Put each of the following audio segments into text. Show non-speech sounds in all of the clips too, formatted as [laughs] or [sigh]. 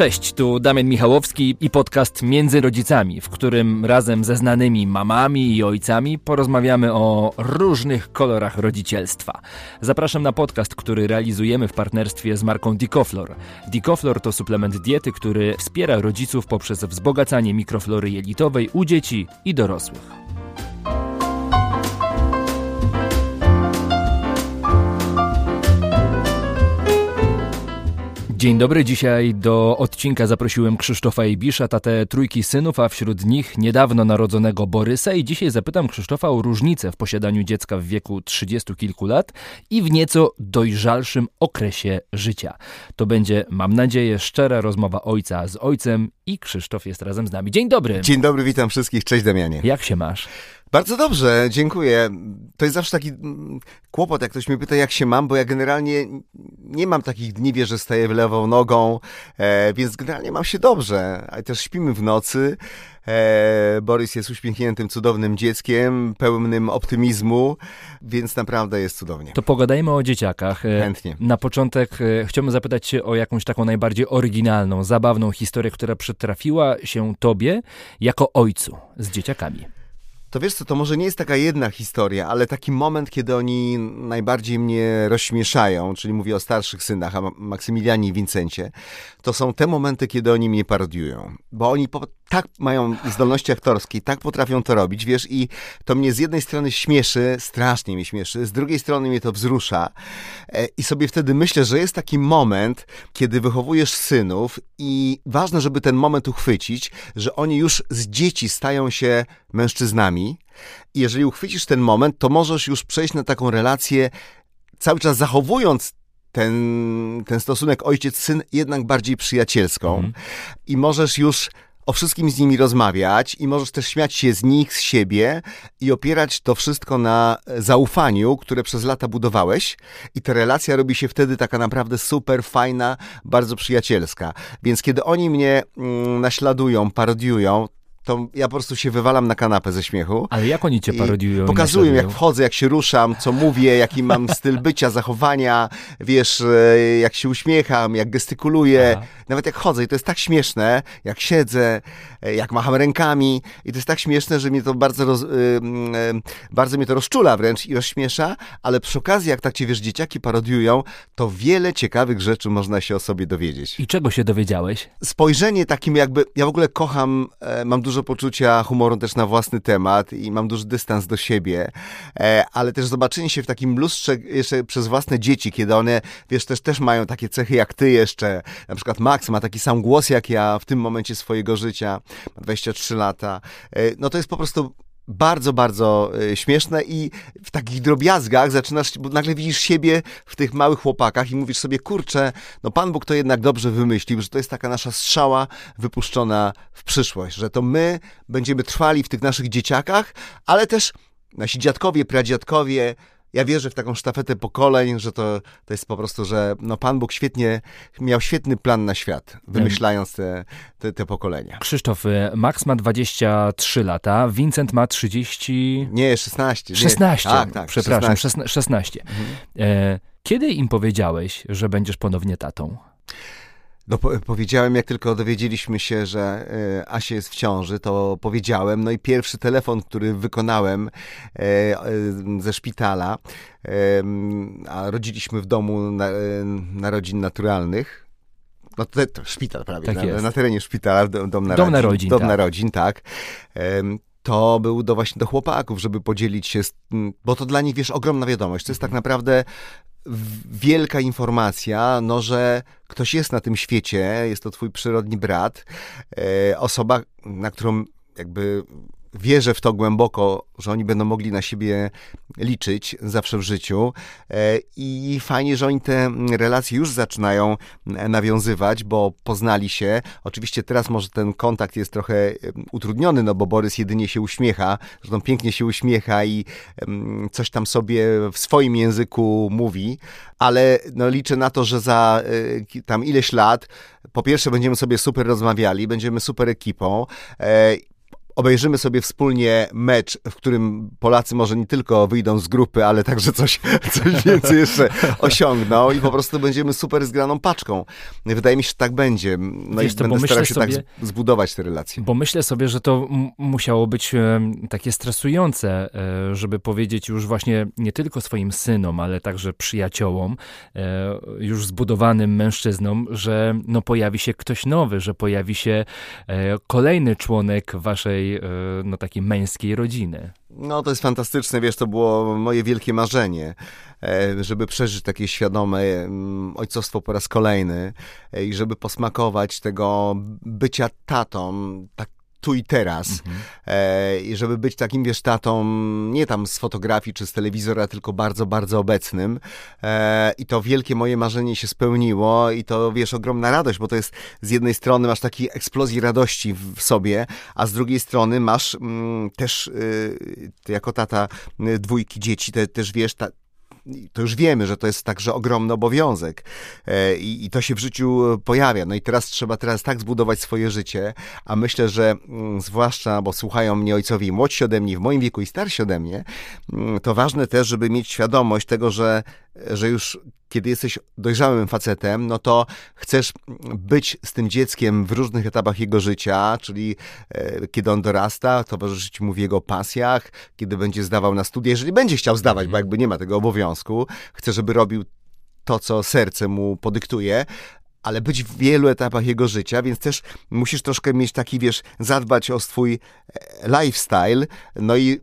Cześć, tu Damian Michałowski i podcast Między Rodzicami, w którym razem ze znanymi mamami i ojcami porozmawiamy o różnych kolorach rodzicielstwa. Zapraszam na podcast, który realizujemy w partnerstwie z marką Dicoflor. Dicoflor to suplement diety, który wspiera rodziców poprzez wzbogacanie mikroflory jelitowej u dzieci i dorosłych. Dzień dobry, dzisiaj do odcinka zaprosiłem Krzysztofa Ibisza, tatę trójki synów, a wśród nich niedawno narodzonego Borysa i dzisiaj zapytam Krzysztofa o różnicę w posiadaniu dziecka w wieku trzydziestu kilku lat i w nieco dojrzalszym okresie życia. To będzie, mam nadzieję, szczera rozmowa ojca z ojcem i Krzysztof jest razem z nami. Dzień dobry! Dzień dobry, witam wszystkich, cześć Damianie. Jak się masz? Bardzo dobrze, dziękuję. To jest zawsze taki mm, kłopot, jak ktoś mnie pyta, jak się mam, bo ja generalnie nie mam takich dni, wie, że staję w lewą nogą, e, więc generalnie mam się dobrze. A też śpimy w nocy. E, Borys jest uśmiechniętym, cudownym dzieckiem, pełnym optymizmu, więc naprawdę jest cudownie. To pogadajmy o dzieciakach. E, Chętnie. Na początek e, chciałbym zapytać Cię o jakąś taką najbardziej oryginalną, zabawną historię, która przytrafiła się Tobie jako ojcu z dzieciakami. To wiesz co, to może nie jest taka jedna historia, ale taki moment, kiedy oni najbardziej mnie rozśmieszają, czyli mówię o starszych synach, a Maksymilianie i Wincencie, to są te momenty, kiedy oni mnie parodiują. Bo oni po, tak mają zdolności aktorskie, tak potrafią to robić, wiesz, i to mnie z jednej strony śmieszy, strasznie mnie śmieszy, z drugiej strony mnie to wzrusza e, i sobie wtedy myślę, że jest taki moment, kiedy wychowujesz synów i ważne, żeby ten moment uchwycić, że oni już z dzieci stają się mężczyznami i jeżeli uchwycisz ten moment, to możesz już przejść na taką relację cały czas zachowując ten, ten stosunek ojciec-syn jednak bardziej przyjacielską mm. i możesz już o wszystkim z nimi rozmawiać i możesz też śmiać się z nich, z siebie i opierać to wszystko na zaufaniu, które przez lata budowałeś i ta relacja robi się wtedy taka naprawdę super fajna, bardzo przyjacielska. Więc kiedy oni mnie mm, naśladują, parodiują, to ja po prostu się wywalam na kanapę ze śmiechu. Ale jak oni cię parodiują? Pokazują, jak wchodzę, jak się ruszam, co mówię, jaki mam [laughs] styl bycia, zachowania, wiesz, e, jak się uśmiecham, jak gestykuluję, Aha. nawet jak chodzę. I to jest tak śmieszne, jak siedzę, e, jak macham rękami. I to jest tak śmieszne, że mnie to bardzo, roz, bardzo mnie to rozczula wręcz i rozśmiesza, ale przy okazji, jak tak cię, wiesz, dzieciaki parodiują, to wiele ciekawych rzeczy można się o sobie dowiedzieć. I czego się dowiedziałeś? Spojrzenie takim jakby, ja w ogóle kocham, e, mam dużo poczucia humoru też na własny temat i mam duży dystans do siebie, e, ale też zobaczenie się w takim lustrze jeszcze przez własne dzieci, kiedy one, wiesz, też, też mają takie cechy jak ty jeszcze. Na przykład Max ma taki sam głos jak ja w tym momencie swojego życia, ma 23 lata. E, no to jest po prostu bardzo, bardzo e, śmieszne i w takich drobiazgach zaczynasz, bo nagle widzisz siebie w tych małych chłopakach i mówisz sobie, kurczę, no Pan Bóg to jednak dobrze wymyślił, że to jest taka nasza strzała wypuszczona w przyszłość, że to my będziemy trwali w tych naszych dzieciakach, ale też nasi dziadkowie, pradziadkowie, ja wierzę w taką sztafetę pokoleń, że to, to jest po prostu, że no Pan Bóg świetnie, miał świetny plan na świat, wymyślając te, te, te pokolenia. Krzysztof, y, Max ma 23 lata, Vincent ma 30... Nie, 16. 16, nie. tak, tak, przepraszam, 16. 16. Mhm. E, kiedy im powiedziałeś, że będziesz ponownie tatą? No, po, powiedziałem, jak tylko dowiedzieliśmy się, że y, Asia jest w ciąży, to powiedziałem. No i pierwszy telefon, który wykonałem y, y, ze szpitala, a rodziliśmy w domu na, narodzin naturalnych. No to, to szpital prawie, tak na, na, terenie szpitala, dom, dom narodzin. Dom narodzin, dom tak. Narodzin, tak to był do właśnie do chłopaków, żeby podzielić się, z, bo to dla nich, wiesz, ogromna wiadomość. To jest tak naprawdę wielka informacja, no, że ktoś jest na tym świecie, jest to twój przyrodni brat, e, osoba, na którą jakby wierzę w to głęboko, że oni będą mogli na siebie liczyć zawsze w życiu e, i fajnie, że oni te relacje już zaczynają nawiązywać, bo poznali się. Oczywiście teraz może ten kontakt jest trochę e, utrudniony, no bo Borys jedynie się uśmiecha, zresztą pięknie się uśmiecha i coś tam sobie w swoim języku mówi, ale no liczę na to, że za e, tam ileś lat po pierwsze będziemy sobie super rozmawiali, będziemy super ekipą obejrzymy sobie wspólnie mecz, w którym Polacy może nie tylko wyjdą z grupy, ale także coś, [laughs] coś więcej jeszcze osiągną i po prostu będziemy super zgraną paczką. Wydaje mi się, że tak będzie. No Wiesz, i to, będę starał się tak sobie, tak zbudować te relacje. Bo myślę sobie, że to musiało być e, takie stresujące, e, żeby powiedzieć już właśnie nie tylko swoim synom, ale także przyjaciołom, e, już zbudowanym mężczyznom, że no pojawi się ktoś nowy, że pojawi się kolejny członek waszej no takiej męskiej rodziny. No to jest fantastyczne, wiesz, to było moje wielkie marzenie, żeby przeżyć takie świadome mm, ojcostwo po raz kolejny i żeby posmakować tego bycia tatą, tak tu i teraz. Mhm. E, I żeby być takim, wiesz, tatą nie tam z fotografii czy z telewizora, tylko bardzo, bardzo obecnym. E, I to wielkie moje marzenie się spełniło i to, wiesz, ogromna radość, bo to jest z jednej strony masz takiej eksplozji radości w sobie, a z drugiej strony masz mm, też, y, jako tata y, dwójki dzieci, te, też wiesz, ta, to już wiemy, że to jest także ogromny obowiązek e, i, i to się w życiu pojawia. No i teraz trzeba teraz tak zbudować swoje życie, a myślę, że mm, zwłaszcza, bo słuchają mnie ojcowie młodsi ode mnie, w moim wieku i starsi ode mnie, mm, to ważne też, żeby mieć świadomość tego, że, że już kiedy jesteś dojrzałym facetem, no to chcesz być z tym dzieckiem w różnych etapach jego życia, czyli e, kiedy on dorasta, towarzyszyć mu w jego pasjach, kiedy będzie zdawał na studia, jeżeli będzie chciał zdawać, bo mhm. jakby nie ma tego obowiązku, chcę, żeby robił to, co serce mu podyktuje, ale być w wielu etapach jego życia, więc też musisz troszkę mieć taki, wiesz, zadbać o swój e, lifestyle, no i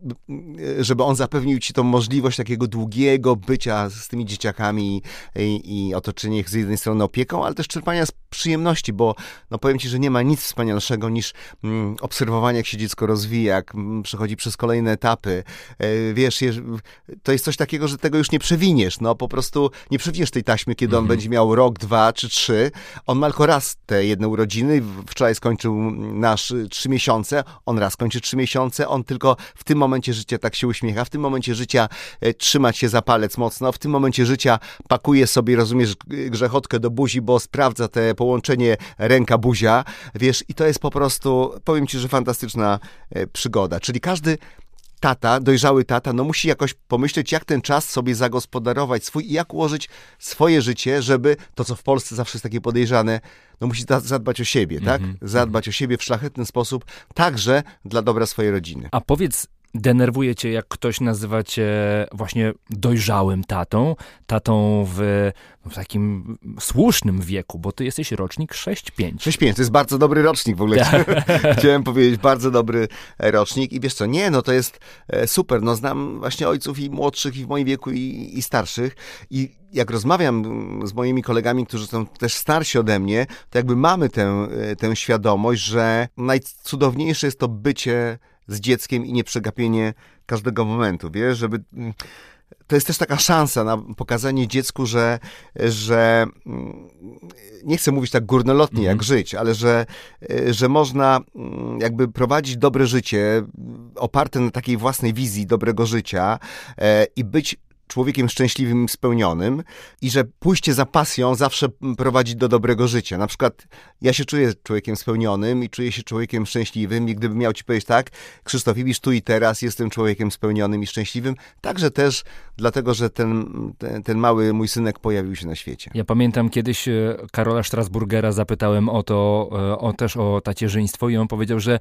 e, żeby on zapewnił ci tą możliwość takiego długiego bycia z tymi dzieciakami i, i otoczenie ich z jednej strony opieką, ale też czerpania z przyjemności, bo no powiem ci, że nie ma nic wspanialszego niż mm, obserwowanie, jak się dziecko rozwija, jak mm, przechodzi przez kolejne etapy. E, wiesz, to jest coś takiego, że tego już nie przewiniesz, no po prostu nie przewiniesz tej taśmy, kiedy on mhm. będzie miał rok, dwa czy trzy, on ma tylko raz te jedne urodziny. Wczoraj skończył nasz y, trzy miesiące. On raz kończy trzy miesiące. On tylko w tym momencie życia tak się uśmiecha. W tym momencie życia e, trzymać się za palec mocno. W tym momencie życia pakuje sobie, rozumiesz, grzechotkę do buzi, bo sprawdza te połączenie ręka-buzia. Wiesz, i to jest po prostu, powiem ci, że fantastyczna e, przygoda. Czyli każdy tata, dojrzały tata, no musi jakoś pomyśleć, jak ten czas sobie zagospodarować swój i jak ułożyć swoje życie, żeby to, co w Polsce zawsze jest takie podejrzane, no musi zadbać o siebie, tak? Mm -hmm. Zadbać o siebie w szlachetny sposób, także dla dobra swojej rodziny. A powiedz, denerwuje cię, jak ktoś nazywa cię właśnie dojrzałym tatą, tatą w, w takim słusznym wieku, bo ty jesteś rocznik 6-5. 6-5, to jest bardzo dobry rocznik w ogóle. [laughs] Chciałem powiedzieć, bardzo dobry rocznik i wiesz co, nie, no to jest e, super, no znam właśnie ojców i młodszych i w moim wieku i, i starszych i jak rozmawiam z moimi kolegami, którzy są też starsi ode mnie, to jakby mamy tę, e, tę świadomość, że najcudowniejsze jest to bycie z dzieckiem i nie przegapienie każdego momentu, wiesz, żeby mm, to jest też taka szansa na pokazanie dziecku, że, że mm, nie chcę mówić tak górnolotnie jak mhm. żyć, ale że, że można mm, jakby prowadzić dobre życie oparte na takiej własnej wizji dobrego życia e, i być człowiekiem szczęśliwym, spełnionym i że pójście za pasją zawsze prowadzi do dobrego życia. Na przykład ja się czuję człowiekiem spełnionym i czuję się człowiekiem szczęśliwym i gdybym miał ci powiedzieć tak, Krzysztof widzisz tu i teraz jestem człowiekiem spełnionym i szczęśliwym, także też dlatego, że ten, ten, ten mały mój synek pojawił się na świecie. Ja pamiętam kiedyś e, Karola Strasburgera zapytałem o to, e, o, też o tacierzyństwo i on powiedział, że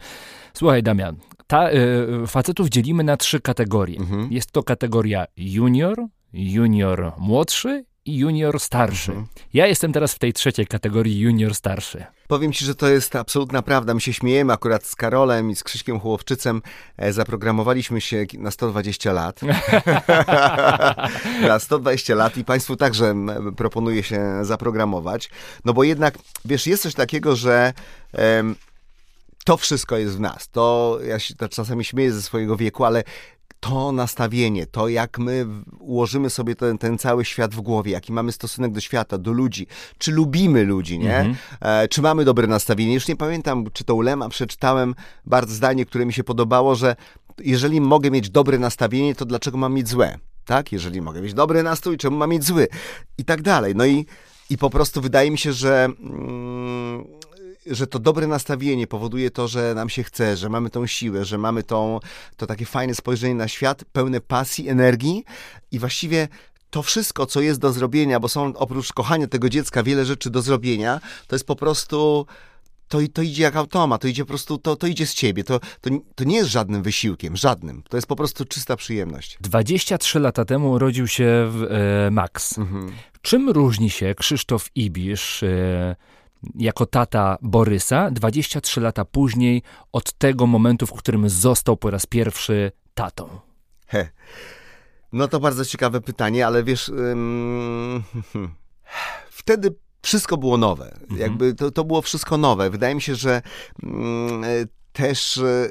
słuchaj Damian, ta, y, facetów dzielimy na trzy kategorie. Mhm. Jest to kategoria junior, junior młodszy i junior starszy. Mhm. Ja jestem teraz w tej trzeciej kategorii junior starszy. Powiem ci, że to jest absolutna prawda. My się śmiejemy akurat z Karolem i z Krzyśkiem Chłopczycem. E, zaprogramowaliśmy się na 120 lat. [laughs] na 120 lat i Państwu także proponuję się zaprogramować. No bo jednak, wiesz, jest coś takiego, że to wszystko jest w nas. To ja się czasami śmieję ze swojego wieku, ale to nastawienie, to jak my ułożymy sobie ten, ten cały świat w głowie, jaki mamy stosunek do świata, do ludzi, czy lubimy ludzi, nie? Mhm. E, czy mamy dobre nastawienie. Już nie pamiętam, czy to ulema, przeczytałem bardzo zdanie, które mi się podobało, że jeżeli mogę mieć dobre nastawienie, to dlaczego mam mieć złe? Tak? Jeżeli mogę mieć dobry nastrój, czemu mam mieć zły? I tak dalej. No i, i po prostu wydaje mi się, że... Mm, że to dobre nastawienie powoduje to, że nam się chce, że mamy tą siłę, że mamy tą, to takie fajne spojrzenie na świat, pełne pasji, energii i właściwie to wszystko, co jest do zrobienia, bo są oprócz kochania tego dziecka wiele rzeczy do zrobienia, to jest po prostu to, to idzie jak automat, to idzie po prostu, to, to idzie z ciebie. To, to, to nie jest żadnym wysiłkiem, żadnym. To jest po prostu czysta przyjemność. 23 lata temu urodził się e, Max. Mhm. Czym różni się Krzysztof Ibisz e, jako tata Borysa 23 lata później od tego momentu, w którym został po raz pierwszy tatą? He. No to bardzo ciekawe pytanie, ale wiesz, ym, [laughs] wtedy wszystko było nowe. Mhm. Jakby to, to było wszystko nowe. Wydaje mi się, że mm, też e,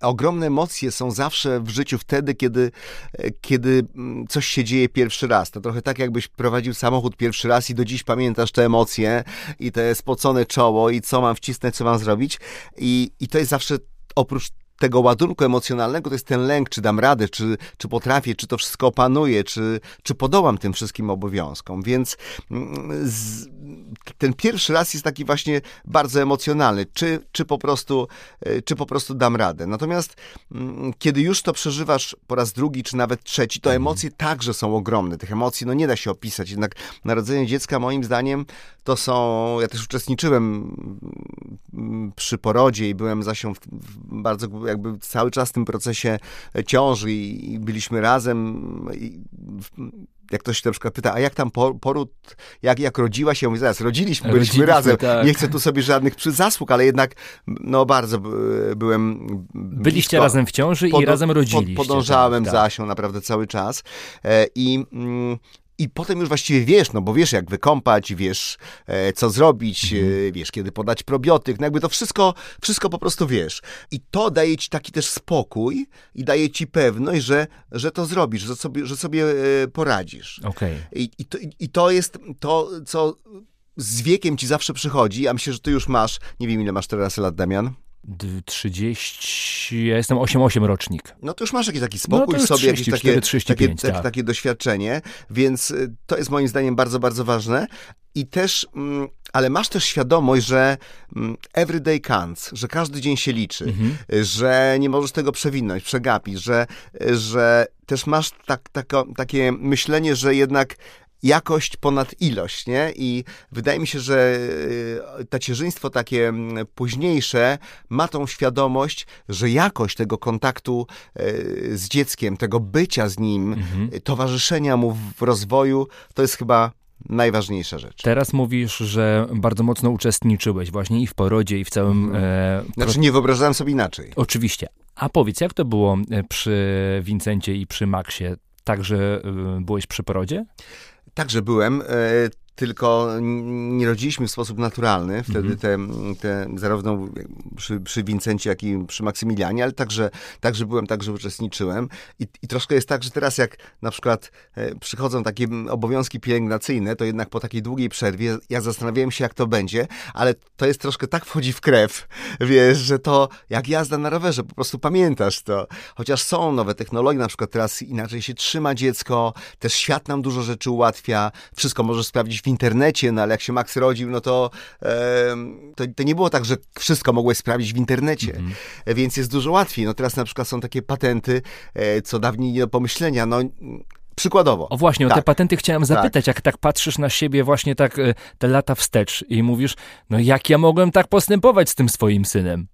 ogromne emocje są zawsze w życiu wtedy, kiedy, e, kiedy mm, coś się dzieje pierwszy raz. To trochę tak, jakbyś prowadził samochód pierwszy raz i do dziś pamiętasz te emocje i te spocone czoło i co mam wcisnąć, co mam zrobić. I, i to jest zawsze oprócz tego ładunku emocjonalnego to jest ten lęk, czy dam radę, czy, czy potrafię, czy to wszystko opanuję, czy, czy podołam tym wszystkim obowiązkom. Więc mm, z, ten pierwszy raz jest taki właśnie bardzo emocjonalny, czy, czy, po prostu, e, czy po prostu dam radę. Natomiast mm, kiedy już to przeżywasz po raz drugi, czy nawet trzeci, to mhm. emocje także są ogromne. Tych emocji no nie da się opisać. Jednak narodzenie dziecka moim zdaniem to są, ja też uczestniczyłem mm, przy porodzie i byłem zasią w, w bardzo jakby cały czas w tym procesie ciąży i, i byliśmy razem i jak ktoś na przykład pyta, a jak tam poród, jak, jak rodziła się? Ja mówię, zaraz, rodziliśmy, byliśmy rodziliśmy, razem. Tak. Nie chcę tu sobie żadnych zasług, ale jednak no bardzo byłem Byliście blisko. razem w ciąży i razem rodziliście. Pod, podążałem tak, tak. za Asią naprawdę cały czas e, i mm, i potem już właściwie wiesz, no bo wiesz jak wykąpać, wiesz e, co zrobić, mhm. e, wiesz kiedy podać probiotyk, no jakby to wszystko, wszystko po prostu wiesz. I to daje ci taki też spokój i daje ci pewność, że, że to zrobisz, że sobie, że sobie e, poradzisz. Okay. I, i, to, I to jest to, co z wiekiem ci zawsze przychodzi, a myślę, że ty już masz, nie wiem ile masz teraz lat, Damian? 30, ja jestem 8-8 rocznik. No to już masz jakiś taki spokój no sobie, 30, jakieś takie, 35, takie, tak. takie doświadczenie, więc y, to jest moim zdaniem bardzo, bardzo ważne. I też, mm, ale masz też świadomość, że mm, everyday counts, że każdy dzień się liczy, mhm. że nie możesz tego przewinąć, przegapić, że, że też masz tak, tako, takie myślenie, że jednak jakość ponad ilość, nie? I wydaje mi się, że y, tacierzyństwo takie mm, późniejsze ma tą świadomość, że jakość tego kontaktu y, z dzieckiem, tego bycia z nim, mhm. Towarzyszenia mu w rozwoju, to jest chyba najważniejsza rzecz. Teraz mówisz, że bardzo mocno uczestniczyłeś właśnie i w porodzie, i w całym... Mhm. E, znaczy nie wyobrażałem sobie inaczej. Oczywiście. A powiedz, jak to było e, przy Wincencie i przy Maxie? Także byłeś przy porodzie? Także byłem. Tylko nie rodziliśmy w sposób naturalny. Wtedy te, te zarówno przy, przy Wincencie, jak i przy Maksymilianie, ale także, także byłem, także uczestniczyłem. I, I troszkę jest tak, że teraz jak na przykład e, przychodzą takie obowiązki pielęgnacyjne, to jednak po takiej długiej przerwie ja zastanawiałem się, jak to będzie, ale to jest troszkę tak wchodzi w krew, [laughs] wiesz, że to jak jazda na rowerze, po prostu pamiętasz to. Chociaż są nowe technologie, na przykład teraz inaczej się trzyma dziecko, też świat nam dużo rzeczy ułatwia, wszystko możesz sprawdzić w internecie, no ale jak się Max rodził, no to, to, to, nie było tak, że wszystko mogłeś sprawdzić w internecie, -hmm. więc jest dużo łatwiej. No teraz na przykład są takie patenty, e, co dawniej nie do pomyślenia, no Przykładowo. O właśnie, tak. o te tak. patenty chciałem tak. zapytać, tak. jak tak patrzysz na siebie właśnie tak e, te lata wstecz i mówisz, no jak ja mogłem tak postępować z tym swoim synem?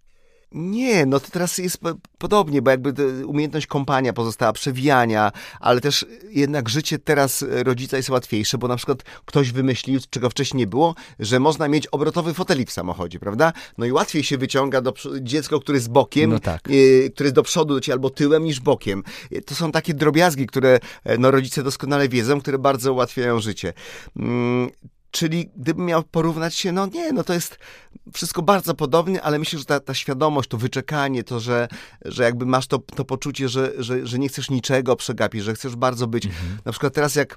Nie, no to teraz jest podobnie, bo jakby umiejętność kąpania pozostała, przewijania, ale też jednak życie teraz rodzica jest łatwiejsze, bo na przykład ktoś wymyślił, czego wcześniej nie było, że można mieć obrotowy fotelik w samochodzie, prawda? No i łatwiej się wyciąga do, dziecko, które jest bokiem, no tak. y, które jest do przodu do albo tyłem niż bokiem. To są takie drobiazgi, które e, no, rodzice doskonale wiedzą, które bardzo ułatwiają życie. Mm, Czyli gdybym miał porównać się, no nie, no to jest wszystko bardzo podobnie, ale myślę, że ta, ta świadomość, to wyczekanie, to, że, że jakby masz to, to poczucie, że, że, że nie chcesz niczego przegapić, że chcesz bardzo być. Mhm. Na przykład teraz jak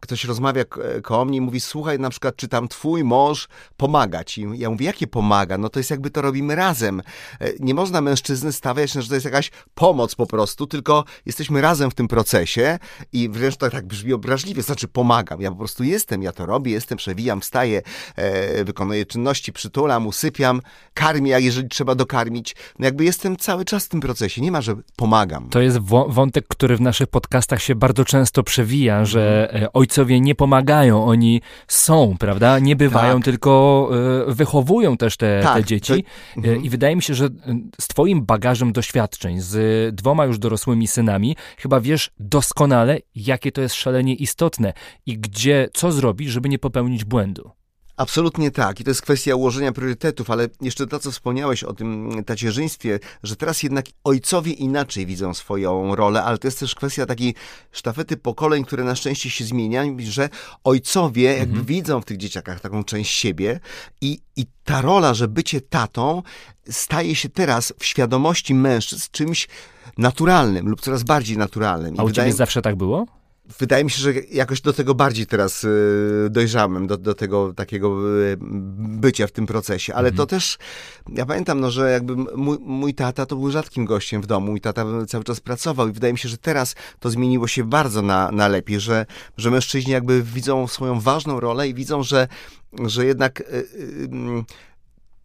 ktoś rozmawia koło mnie i mówi, słuchaj, na przykład, czy tam twój mąż pomaga ci? Ja mówię, jakie pomaga? No to jest jakby to robimy razem. E, nie można mężczyzny stawiać, że to jest jakaś pomoc po prostu, tylko jesteśmy razem w tym procesie i wręcz to tak brzmi obraźliwie, znaczy pomagam. Ja po prostu jestem, ja to robię, jestem przewijam, wstaję, e, wykonuję czynności, przytulam, usypiam, karmię, a jeżeli trzeba dokarmić. No jakby jestem cały czas w tym procesie, nie ma, że pomagam. To jest wątek, który w naszych podcastach się bardzo często przewija, że mhm. e, ojcowie nie pomagają, oni są, prawda? Nie bywają, tak. tylko e, wychowują też te, tak, te dzieci. To... Mhm. I wydaje mi się, że z twoim bagażem doświadczeń, z dwoma już dorosłymi synami, chyba wiesz doskonale, jakie to jest szalenie istotne i gdzie, co zrobić, żeby nie popełnić błędu. Absolutnie tak. I to jest kwestia ułożenia priorytetów, ale jeszcze to, co wspomniałeś o tym tacierzyństwie, że teraz jednak ojcowie inaczej widzą swoją rolę, ale to jest też kwestia takiej sztafety pokoleń, które na szczęście się zmieniają, że ojcowie jakby mhm. widzą w tych dzieciakach taką część siebie i, i ta rola, że bycie tatą staje się teraz w świadomości mężczyzn czymś naturalnym lub coraz bardziej naturalnym. I A u wydaje... ciebie zawsze tak było? Wydaje mi się, że jakoś do tego bardziej teraz y, dojrzałem, do, do tego takiego y, bycia w tym procesie. Ale mhm. to też, ja pamiętam, no, że jakby mój, mój tata to był rzadkim gościem w domu. Mój tata cały czas pracował i wydaje mi się, że teraz to zmieniło się bardzo na, na lepiej, że, że mężczyźni jakby widzą swoją ważną rolę i widzą, że, że jednak y,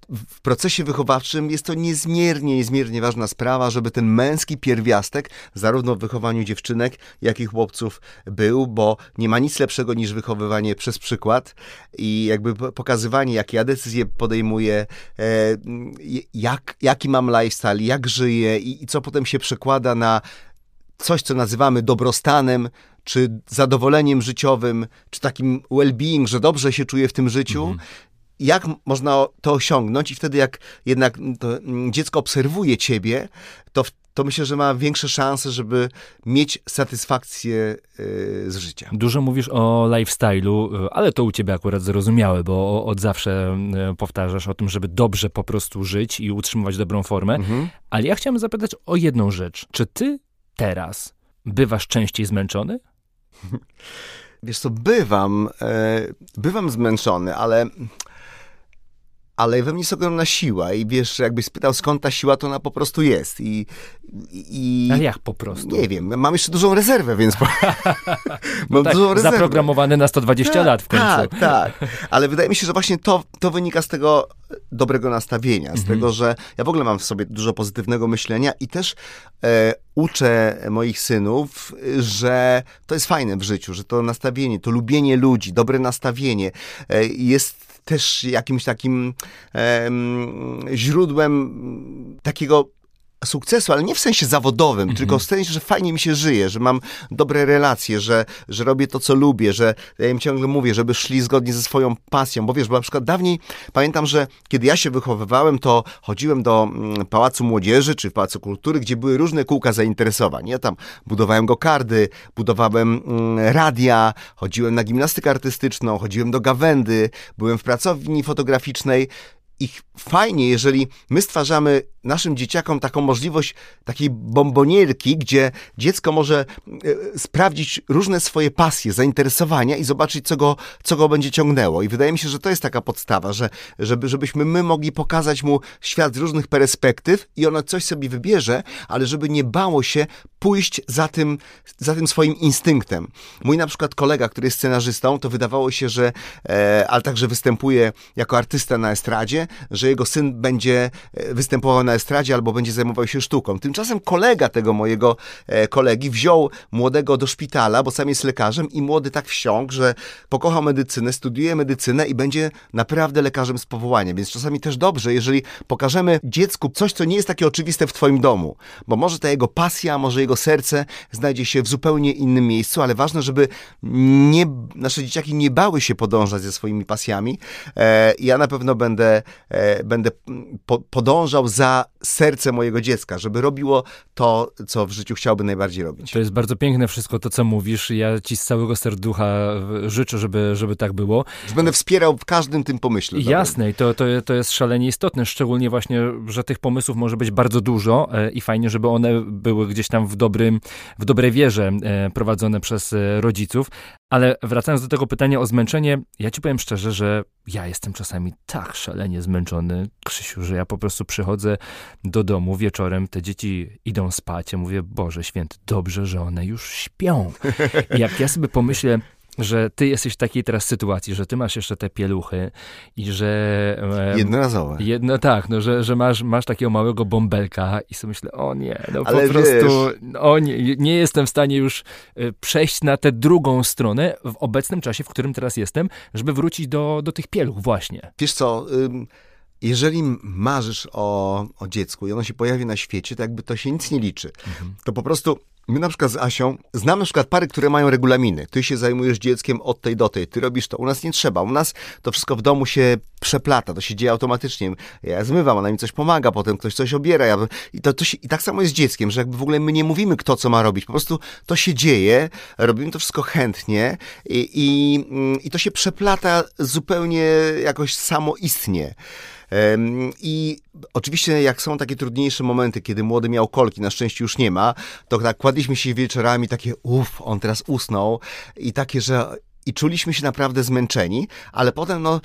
w procesie wychowawczym jest to niezmiernie, niezmiernie ważna sprawa, żeby ten męski pierwiastek, zarówno w wychowaniu dziewczynek, jak i chłopców był, bo nie ma nic lepszego niż wychowywanie przez przykład i jakby pokazywanie, jakie ja decyzje podejmuję, e, jak, jaki mam lifestyle, jak żyję i, i co potem się przekłada na coś, co nazywamy dobrostanem, czy zadowoleniem życiowym, czy takim well-being, że dobrze się czuję w tym życiu, mhm jak można to osiągnąć i wtedy jak jednak dziecko obserwuje ciebie, to, to myślę, że ma większe szanse, żeby mieć satysfakcję yy, z życia. Dużo mówisz o lifestyle'u, ale to u ciebie akurat zrozumiałe, bo od zawsze y, powtarzasz o tym, żeby dobrze po prostu żyć i utrzymywać dobrą formę. Mhm. Ale ja chciałem zapytać o jedną rzecz. Czy ty teraz bywasz częściej zmęczony? [laughs] Wiesz co, bywam, e, bywam zmęczony, ale ale we mnie jest ogromna siła i wiesz, jakbyś spytał skąd ta siła, to ona po prostu jest i... i Ale jak po prostu? Nie wiem, mam jeszcze dużą rezerwę, więc... [laughs] no [laughs] tak, dużą rezerwę. Zaprogramowany na 120 tak, lat w końcu. Tak, tak, ale wydaje mi się, że właśnie to, to wynika z tego dobrego nastawienia, z mhm. tego, że ja w ogóle mam w sobie dużo pozytywnego myślenia i też e, uczę moich synów, że to jest fajne w życiu, że to nastawienie, to lubienie ludzi, dobre nastawienie e, jest też jakimś takim źródłem takiego sukcesu, ale nie w sensie zawodowym, mhm. tylko w sensie, że fajnie mi się żyje, że mam dobre relacje, że, że robię to, co lubię, że ja im ciągle mówię, żeby szli zgodnie ze swoją pasją, bo wiesz, bo na przykład dawniej pamiętam, że kiedy ja się wychowywałem, to chodziłem do mm, Pałacu Młodzieży czy Pałacu Kultury, gdzie były różne kółka zainteresowań. Ja tam budowałem go kardy, budowałem mm, radia, chodziłem na gimnastykę artystyczną, chodziłem do gawędy, byłem w pracowni fotograficznej i fajnie, jeżeli my stwarzamy naszym dzieciakom taką możliwość takiej bombonierki, gdzie dziecko może e, sprawdzić różne swoje pasje, zainteresowania i zobaczyć, co go, co go będzie ciągnęło. I wydaje mi się, że to jest taka podstawa, że, żeby, żebyśmy my mogli pokazać mu świat z różnych perspektyw i ono coś sobie wybierze, ale żeby nie bało się pójść za tym, za tym swoim instynktem. Mój na przykład kolega, który jest scenarzystą, to wydawało się, że, e, ale także występuje jako artysta na estradzie, że jego syn będzie e, występował na estradzie albo będzie zajmował się sztuką. Tymczasem kolega tego mojego e, kolegi wziął młodego do szpitala, bo sam jest lekarzem i młody tak wsiąkł, że pokochał medycynę, studiuje medycynę i będzie naprawdę lekarzem z powołania. Więc czasami też dobrze, jeżeli pokażemy dziecku coś, co nie jest takie oczywiste w twoim domu, bo może ta jego pasja, może jego serce znajdzie się w zupełnie innym miejscu, ale ważne, żeby nie, nasze dzieciaki nie bały się podążać ze swoimi pasjami. E, ja na pewno będę, e, będę po, podążał za serce mojego dziecka, żeby robiło to, co w życiu chciałby najbardziej robić. To jest bardzo piękne wszystko to, co mówisz. Ja ci z całego serducha życzę, żeby, żeby tak było. Że będę wspierał w każdym tym pomyśle. Jasne, i to, to, to jest szalenie istotne, szczególnie właśnie, że tych pomysłów może być bardzo dużo e, i fajnie, żeby one były gdzieś tam w, dobrym, w dobrej wierze e, prowadzone przez rodziców. Ale wracając do tego pytania o zmęczenie, ja ci powiem szczerze, że ja jestem czasami tak szalenie zmęczony, Krzysiu, że ja po prostu przychodzę do domu wieczorem, te dzieci idą spać, ja mówię, Boże święty, dobrze, że one już śpią. I jak ja sobie pomyślę, że ty jesteś w takiej teraz sytuacji, że ty masz jeszcze te pieluchy i że... E, Jednorazowe. Jedno, tak, no, że, że masz, masz takiego małego bąbelka i sobie myślę, o nie, no Ale po prostu, o nie, nie jestem w stanie już e, przejść na tę drugą stronę w obecnym czasie, w którym teraz jestem, żeby wrócić do, do tych pieluch właśnie. Wiesz co... jeżeli marzysz o, o dziecku i ono się pojawi na świecie, to jakby to się nic nie liczy. Mhm. To po prostu My na przykład z Asią znam na przykład pary, które mają regulaminy. Ty się zajmujesz dzieckiem od tej do tej, ty robisz to. U nas nie trzeba. U nas to wszystko w domu się przeplata, to się dzieje automatycznie. Ja zmywam, ona mi coś pomaga, potem ktoś coś obiera. Ja... I, to, to się... I tak samo jest z dzieckiem, że jakby w ogóle my nie mówimy, kto co ma robić. Po prostu to się dzieje, robimy to wszystko chętnie i, i, i to się przeplata zupełnie jakoś samoistnie. I oczywiście jak są takie trudniejsze momenty, kiedy młody miał kolki, na szczęście już nie ma, to tak kładliśmy się wieczorami takie, uff, on teraz usnął. I takie, że i czuliśmy się naprawdę zmęczeni, ale potem no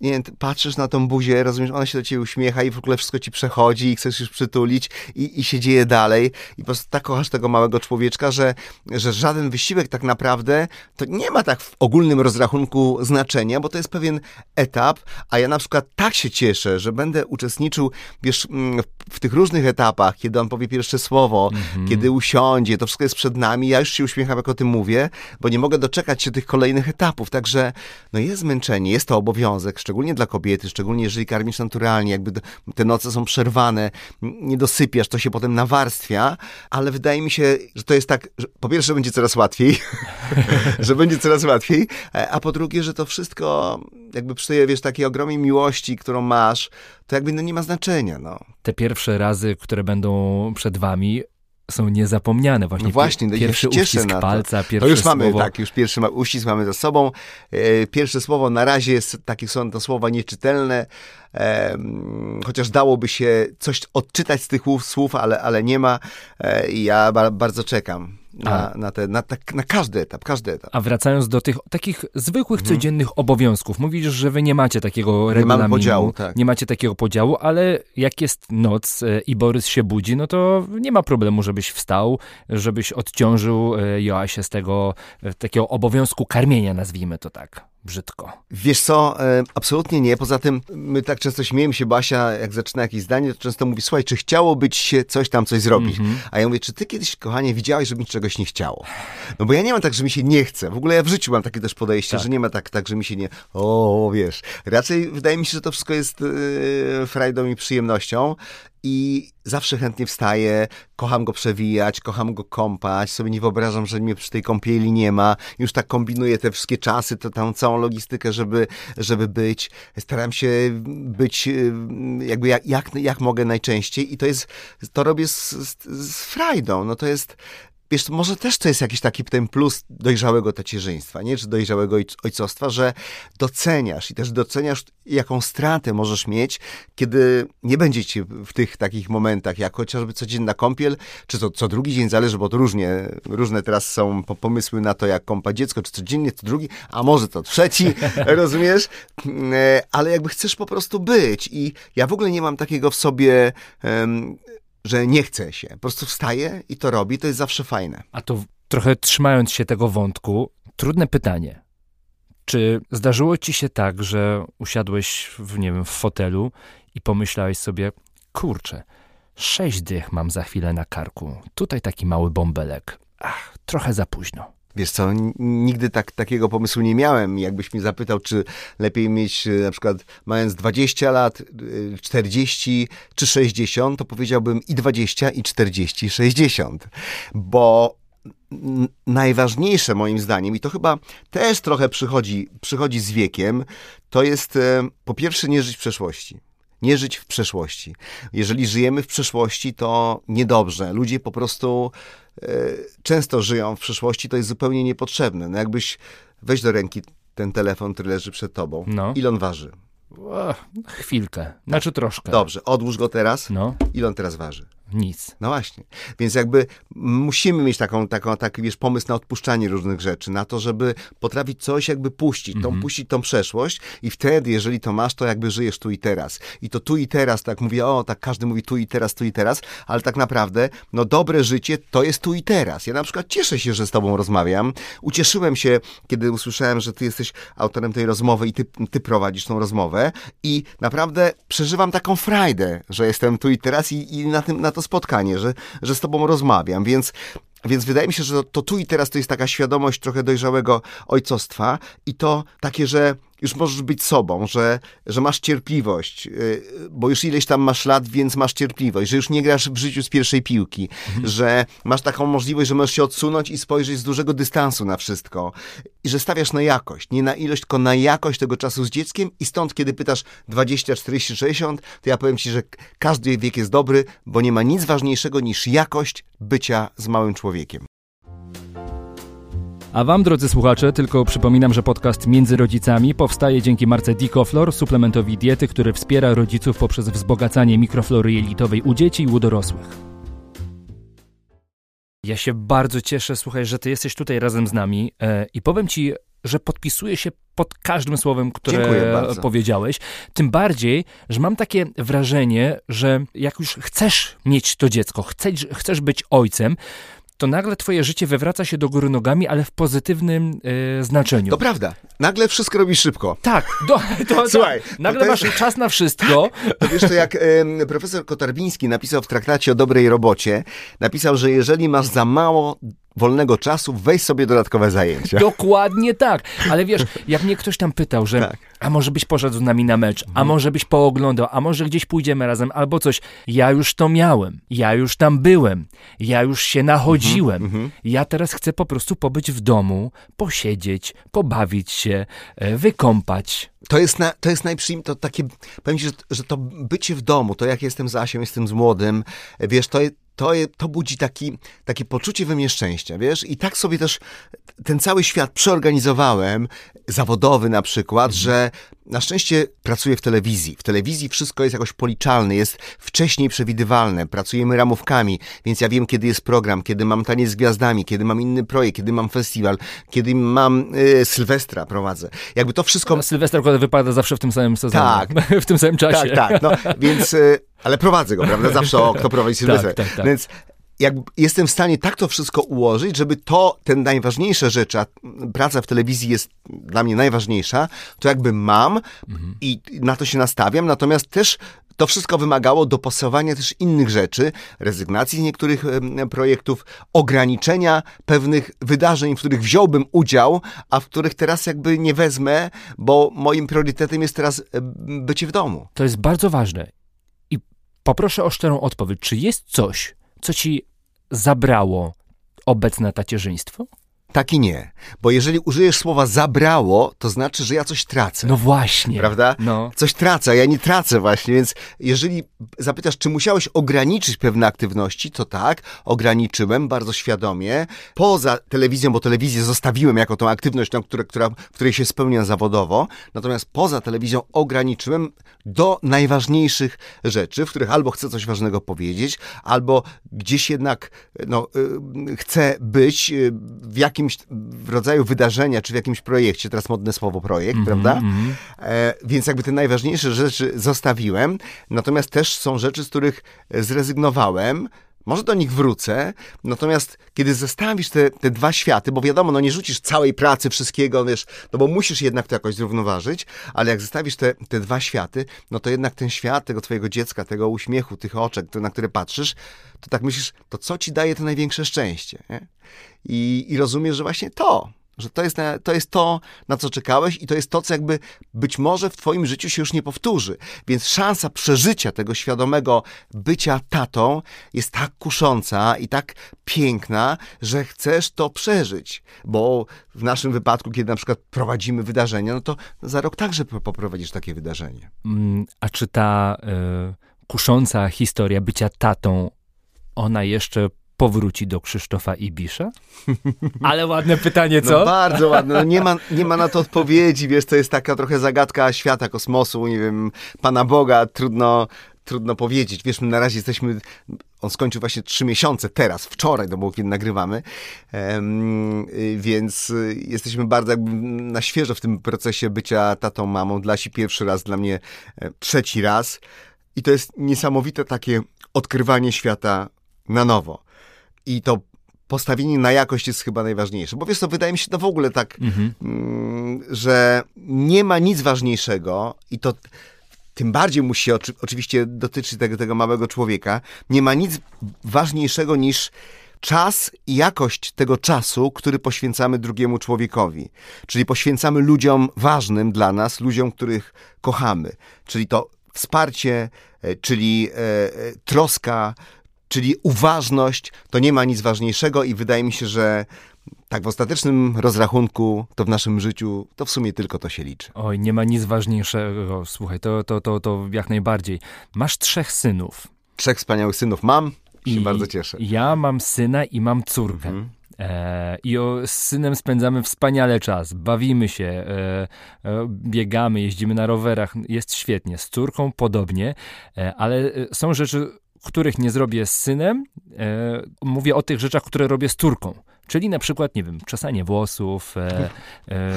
nie patrzysz na tą buzię, rozumiesz, ona się do ciebie uśmiecha i w ogóle wszystko ci przechodzi i chcesz już przytulić i, i się dzieje dalej i po prostu tak kochasz tego małego człowieczka, że, że żaden wysiłek tak naprawdę to nie ma tak w ogólnym rozrachunku znaczenia, bo to jest pewien etap, a ja na przykład tak się cieszę, że będę uczestniczył, wiesz, mm, w, w tych różnych etapach, kiedy on powie pierwsze słowo, mhm. kiedy usiądzie, to wszystko jest przed nami, ja już się uśmiecham, jak o tym mówię, bo nie mogę doczekać się tych kolejnych etapów, także no jest zmęczenie, jest to obowiązek, szczególnie dla kobiety, szczególnie jeżeli karmisz naturalnie, jakby te noce są przerwane, nie dosypiasz, to się potem nawarstwia, ale wydaje mi się, że to jest tak, po pierwsze będzie coraz łatwiej, [laughs] że będzie coraz łatwiej, a po drugie, że to wszystko jakby przy wiesz, takiej ogromnej miłości, którą masz, to jakby no nie ma znaczenia, no. Te pierwsze razy, które będą przed wami, są niezapomniane. Właśnie, no właśnie, no pierwszy uścisk palca, pierwsze to już słowo. mamy, tak, już pierwszy uścisk mamy za sobą. E, pierwsze słowo na razie jest, takie są to słowa nieczytelne, e, chociaż dałoby się coś odczytać z tych słów, ale, ale nie ma e, i ja bardzo czekam na, na, te, na, na, każdy etap, każdy etap. A wracając do tych takich zwykłych, mhm. codziennych obowiązków, mówisz, że wy nie macie takiego nie regulaminu, podziału, tak. nie macie takiego podziału, ale jak jest noc e, i Borys się budzi, no to nie ma problemu, żebyś wstał, żebyś odciążył e, Joasię z tego e, takiego obowiązku karmienia, nazwijmy to tak brzydko. Wiesz co, e, absolutnie nie. Poza tym my tak często śmiejemy się, Basia, jak zaczyna jakieś zdanie, to często mówi, słuchaj, czy chciałoby ci się coś tam, coś zrobić? Mm -hmm. A ja mówię, czy ty kiedyś, kochanie, widziałeś, żeby mi czegoś nie chciało? No bo ja nie mam tak, że mi się nie chce. W ogóle ja w życiu mam takie też podejście, tak. że nie ma tak, tak, że mi się nie... O, wiesz. Raczej wydaje mi się, że to wszystko jest yy, frajdą i przyjemnością i zawsze chętnie wstaję, kocham go przewijać, kocham go kąpać, sobie nie wyobrażam, że mnie przy tej kąpieli nie ma, już tak kombinuję te wszystkie czasy, to tam całą logistykę, żeby, żeby być, staram się być y, jakby jak, jak, jak mogę najczęściej. I to jest, to robię z, z, z frajdą, no to jest wiesz, może też to jest jakiś taki ten plus dojrzałego tacierzyństwa, nie? Czy dojrzałego ojcostwa, że doceniasz i też doceniasz, jaką stratę możesz mieć, kiedy nie będzie ci w tych takich momentach, jak chociażby codzienna kąpiel, czy to co drugi dzień, zależy, bo to różnie, różne teraz są pomysły na to, jak kąpać dziecko, czy codziennie, co drugi, a może to trzeci, [laughs] rozumiesz? E, ale jakby chcesz po prostu być i ja w ogóle nie mam takiego w sobie um, że nie chce się. Po prostu wstaje i to robi, to jest zawsze fajne. A to trochę trzymając się tego wątku, trudne pytanie. Czy zdarzyło ci się tak, że usiadłeś w, nie wiem, w fotelu i pomyślałeś sobie, kurczę, sześć dych mam za chwilę na karku, tutaj taki mały bąbelek. Ach, trochę za późno. Wiesz co, nigdy tak, takiego pomysłu nie miałem. Jakbyś mi zapytał, czy lepiej mieć e, na przykład mając 20 lat, 40 e, czy 60, to powiedziałbym i 20, i 40, i 60. Bo najważniejsze moim zdaniem, i to chyba też trochę przychodzi, przychodzi z wiekiem, to jest e, po pierwsze nie żyć w przeszłości. Nie żyć w przeszłości. Jeżeli żyjemy w przeszłości, to niedobrze. Ludzie po prostu często żyją w przyszłości, to jest zupełnie niepotrzebne. No jakbyś weź do ręki ten telefon, który leży przed tobą. No. Ile on waży? Chwilkę, znaczy troszkę. Dobrze, odłóż go teraz. No. Ile on teraz waży? Nic. No właśnie. Więc jakby musimy mieć taką, taką, taki wiesz, pomysł na odpuszczanie różnych rzeczy, na to, żeby potrafić coś jakby puścić, tą, puścić tą przeszłość i wtedy, jeżeli to masz, to jakby żyjesz tu i teraz. I to tu i teraz, tak mówię, o, tak każdy mówi tu i teraz, tu i teraz, ale tak naprawdę, no dobre życie to jest tu i teraz. Ja na przykład cieszę się, że z tobą rozmawiam. Ucieszyłem się, kiedy usłyszałem, że ty jesteś autorem tej rozmowy i ty, ty prowadzisz tą rozmowę i naprawdę przeżywam taką frajdę, że jestem tu i teraz i, i na, tym, na to spotkanie, że, że z tobą rozmawiam, więc więc wydaje mi się, że to, to, tu i teraz to jest taka świadomość trochę dojrzałego ojcostwa i to takie, że już możesz być sobą, że, że masz cierpliwość, y, bo już ileś tam masz lat, więc masz cierpliwość, że już nie grasz w życiu z pierwszej piłki, mhm. że masz taką możliwość, że możesz się odsunąć i spojrzeć z dużego dystansu na wszystko i że stawiasz na jakość, nie na ilość, tylko na jakość tego czasu z dzieckiem i stąd, kiedy pytasz 20, 40, 60, to ja powiem ci, że każdy wiek jest dobry, bo nie ma nic ważniejszego niż jakość bycia z małym człowiekiem. A Wam, drodzy słuchacze, tylko przypominam, że podcast Między Rodzicami powstaje dzięki marce Dicoflor, suplementowi diety, który wspiera rodziców poprzez wzbogacanie mikroflory jelitowej u dzieci i u dorosłych. Ja się bardzo cieszę, słuchaj, że Ty jesteś tutaj razem z nami e, i powiem Ci, że podpisuję się pod każdym słowem, które powiedziałeś. Tym bardziej, że mam takie wrażenie, że jak już chcesz mieć to dziecko, chcesz, chcesz być ojcem, to nagle twoje życie wywraca się do góry nogami, ale w pozytywnym e, znaczeniu. To prawda. Nagle wszystko robisz szybko. Tak. Do, to, [laughs] Słuchaj. To, nagle to jest... masz czas na wszystko. [laughs] To wiesz, to jak e, profesor Kotarbiński napisał w traktacie o dobrej robocie, napisał, że jeżeli masz za mało wolnego czasu, weź sobie dodatkowe zajęcia. Dokładnie tak. Ale wiesz, [laughs] jak mnie ktoś tam pytał, że tak. a może byś poszedł z nami na mecz, a mhm. może byś pooglądał, a może gdzieś pójdziemy razem, albo coś. Ja już to miałem. Ja już tam byłem. Ja już się nachodziłem. Mhm, mhm. Ja teraz chcę po prostu pobyć w domu, posiedzieć, pobawić się, e, wykąpać. To jest, na, to jest najprzyjemniejsze, to takie, powiem ci, że, że to bycie w domu, to jak jestem z jestem z młodym, wiesz, to, to, to budzi taki, takie poczucie we mnie szczęścia, wiesz? I tak sobie też ten cały świat przeorganizowałem, zawodowy na przykład, mhm. że na szczęście pracuję w telewizji. W telewizji wszystko jest jakoś policzalne, jest wcześniej przewidywalne. Pracujemy ramówkami, więc ja wiem, kiedy jest program, kiedy mam taniec z gwiazdami, kiedy mam inny projekt, kiedy mam festiwal, kiedy mam y, Sylwestra prowadzę. Jakby to wszystko... Sylwester wypada zawsze w tym samym sezonie. Tak. [laughs] w tym samym czasie. Tak, tak. No, więc... Y, ale prowadzę go, prawda? Zawsze o, kto prowadzi [laughs] Sylwester. Tak, tak, tak. Więc jak jestem w stanie tak to wszystko ułożyć, żeby to, ten najważniejsza rzecz, a praca w telewizji jest dla mnie najważniejsza, to jakby mam mhm. i na to się nastawiam, natomiast też to wszystko wymagało dopasowania też innych rzeczy, rezygnacji z niektórych projektów, ograniczenia pewnych wydarzeń, w których wziąłbym udział, a w których teraz jakby nie wezmę, bo moim priorytetem jest teraz bycie w domu. To jest bardzo ważne. Poproszę o szczerą odpowiedź. Czy jest coś, co ci zabrało obecne tacierzyństwo? Tak i nie. Bo jeżeli użyjesz słowa zabrało, to znaczy, że ja coś tracę. No właśnie. Prawda? No. Coś tracę, a ja nie tracę właśnie, więc jeżeli zapytasz, czy musiałeś ograniczyć pewne aktywności, to tak, ograniczyłem bardzo świadomie. Poza telewizją, bo telewizję zostawiłem jako tą aktywność, no, która, która, w której się spełniam zawodowo, natomiast poza telewizją ograniczyłem do najważniejszych rzeczy, w których albo chcę coś ważnego powiedzieć, albo gdzieś jednak no, y, chcę być y, w jakimś jakimś rodzaju wydarzenia, czy w jakimś projekcie, teraz modne słowo projekt, mm -hmm, prawda? Mm -hmm. E, więc jakby te najważniejsze rzeczy zostawiłem, natomiast też są rzeczy, z których zrezygnowałem, może do nich wrócę, natomiast kiedy zestawisz te, te dwa światy, bo wiadomo, no nie rzucisz całej pracy, wszystkiego, wiesz, no bo musisz jednak to jakoś zrównoważyć, ale jak zestawisz te, te dwa światy, no to jednak ten świat tego twojego dziecka, tego uśmiechu, tych oczek, na które patrzysz, to tak myślisz, to co ci daje to największe szczęście? Nie? I, I rozumiesz, że właśnie to, że to jest, to jest to, na co czekałeś i to jest to, co jakby być może w twoim życiu się już nie powtórzy. Więc szansa przeżycia tego świadomego bycia tatą jest tak kusząca i tak piękna, że chcesz to przeżyć. Bo w naszym wypadku, kiedy na przykład prowadzimy wydarzenia, no to za rok także poprowadzisz takie wydarzenie. Mm, a czy ta y, kusząca historia bycia tatą, ona jeszcze powróci do Krzysztofa Ibisza? Ale ładne pytanie, co? No bardzo ładne. No nie, ma, nie ma na to odpowiedzi, wiesz, to jest taka trochę zagadka świata, kosmosu, nie wiem, Pana Boga, trudno, trudno powiedzieć. Wiesz, my na razie jesteśmy on skończył właśnie trzy miesiące teraz, wczoraj, to było kiedy nagrywamy, więc jesteśmy bardzo jakby na świeżo w tym procesie bycia tatą, mamą. Dla si pierwszy raz, dla mnie trzeci raz. I to jest niesamowite takie odkrywanie świata na nowo. I to postawienie na jakość jest chyba najważniejsze. Bo wiesz co, wydaje mi się to w ogóle tak, mhm. mm, że nie ma nic ważniejszego i to tym bardziej musi oczy, oczywiście dotyczyć tego, tego małego człowieka, nie ma nic ważniejszego niż czas i jakość tego czasu, który poświęcamy drugiemu człowiekowi. Czyli poświęcamy ludziom ważnym dla nas, ludziom, których kochamy. Czyli to wsparcie, e, czyli e, e, troska, czyli uważność, to nie ma nic ważniejszego i wydaje mi się, że tak w ostatecznym rozrachunku, to w naszym życiu, to w sumie tylko to się liczy. Oj, nie ma nic ważniejszego. Słuchaj, to, to, to, to jak najbardziej. Masz trzech synów. Trzech wspaniałych synów mam i się bardzo cieszę. Ja mam syna i mam córkę. Mhm. E, I o, z synem spędzamy wspaniale czas, bawimy się, e, e, biegamy, jeździmy na rowerach, jest świetnie. Z córką podobnie, e, ale e, są rzeczy, których nie zrobię z synem. E, mówię o tych rzeczach, które robię z córką. Czyli na przykład, nie wiem, czesanie włosów, e, e,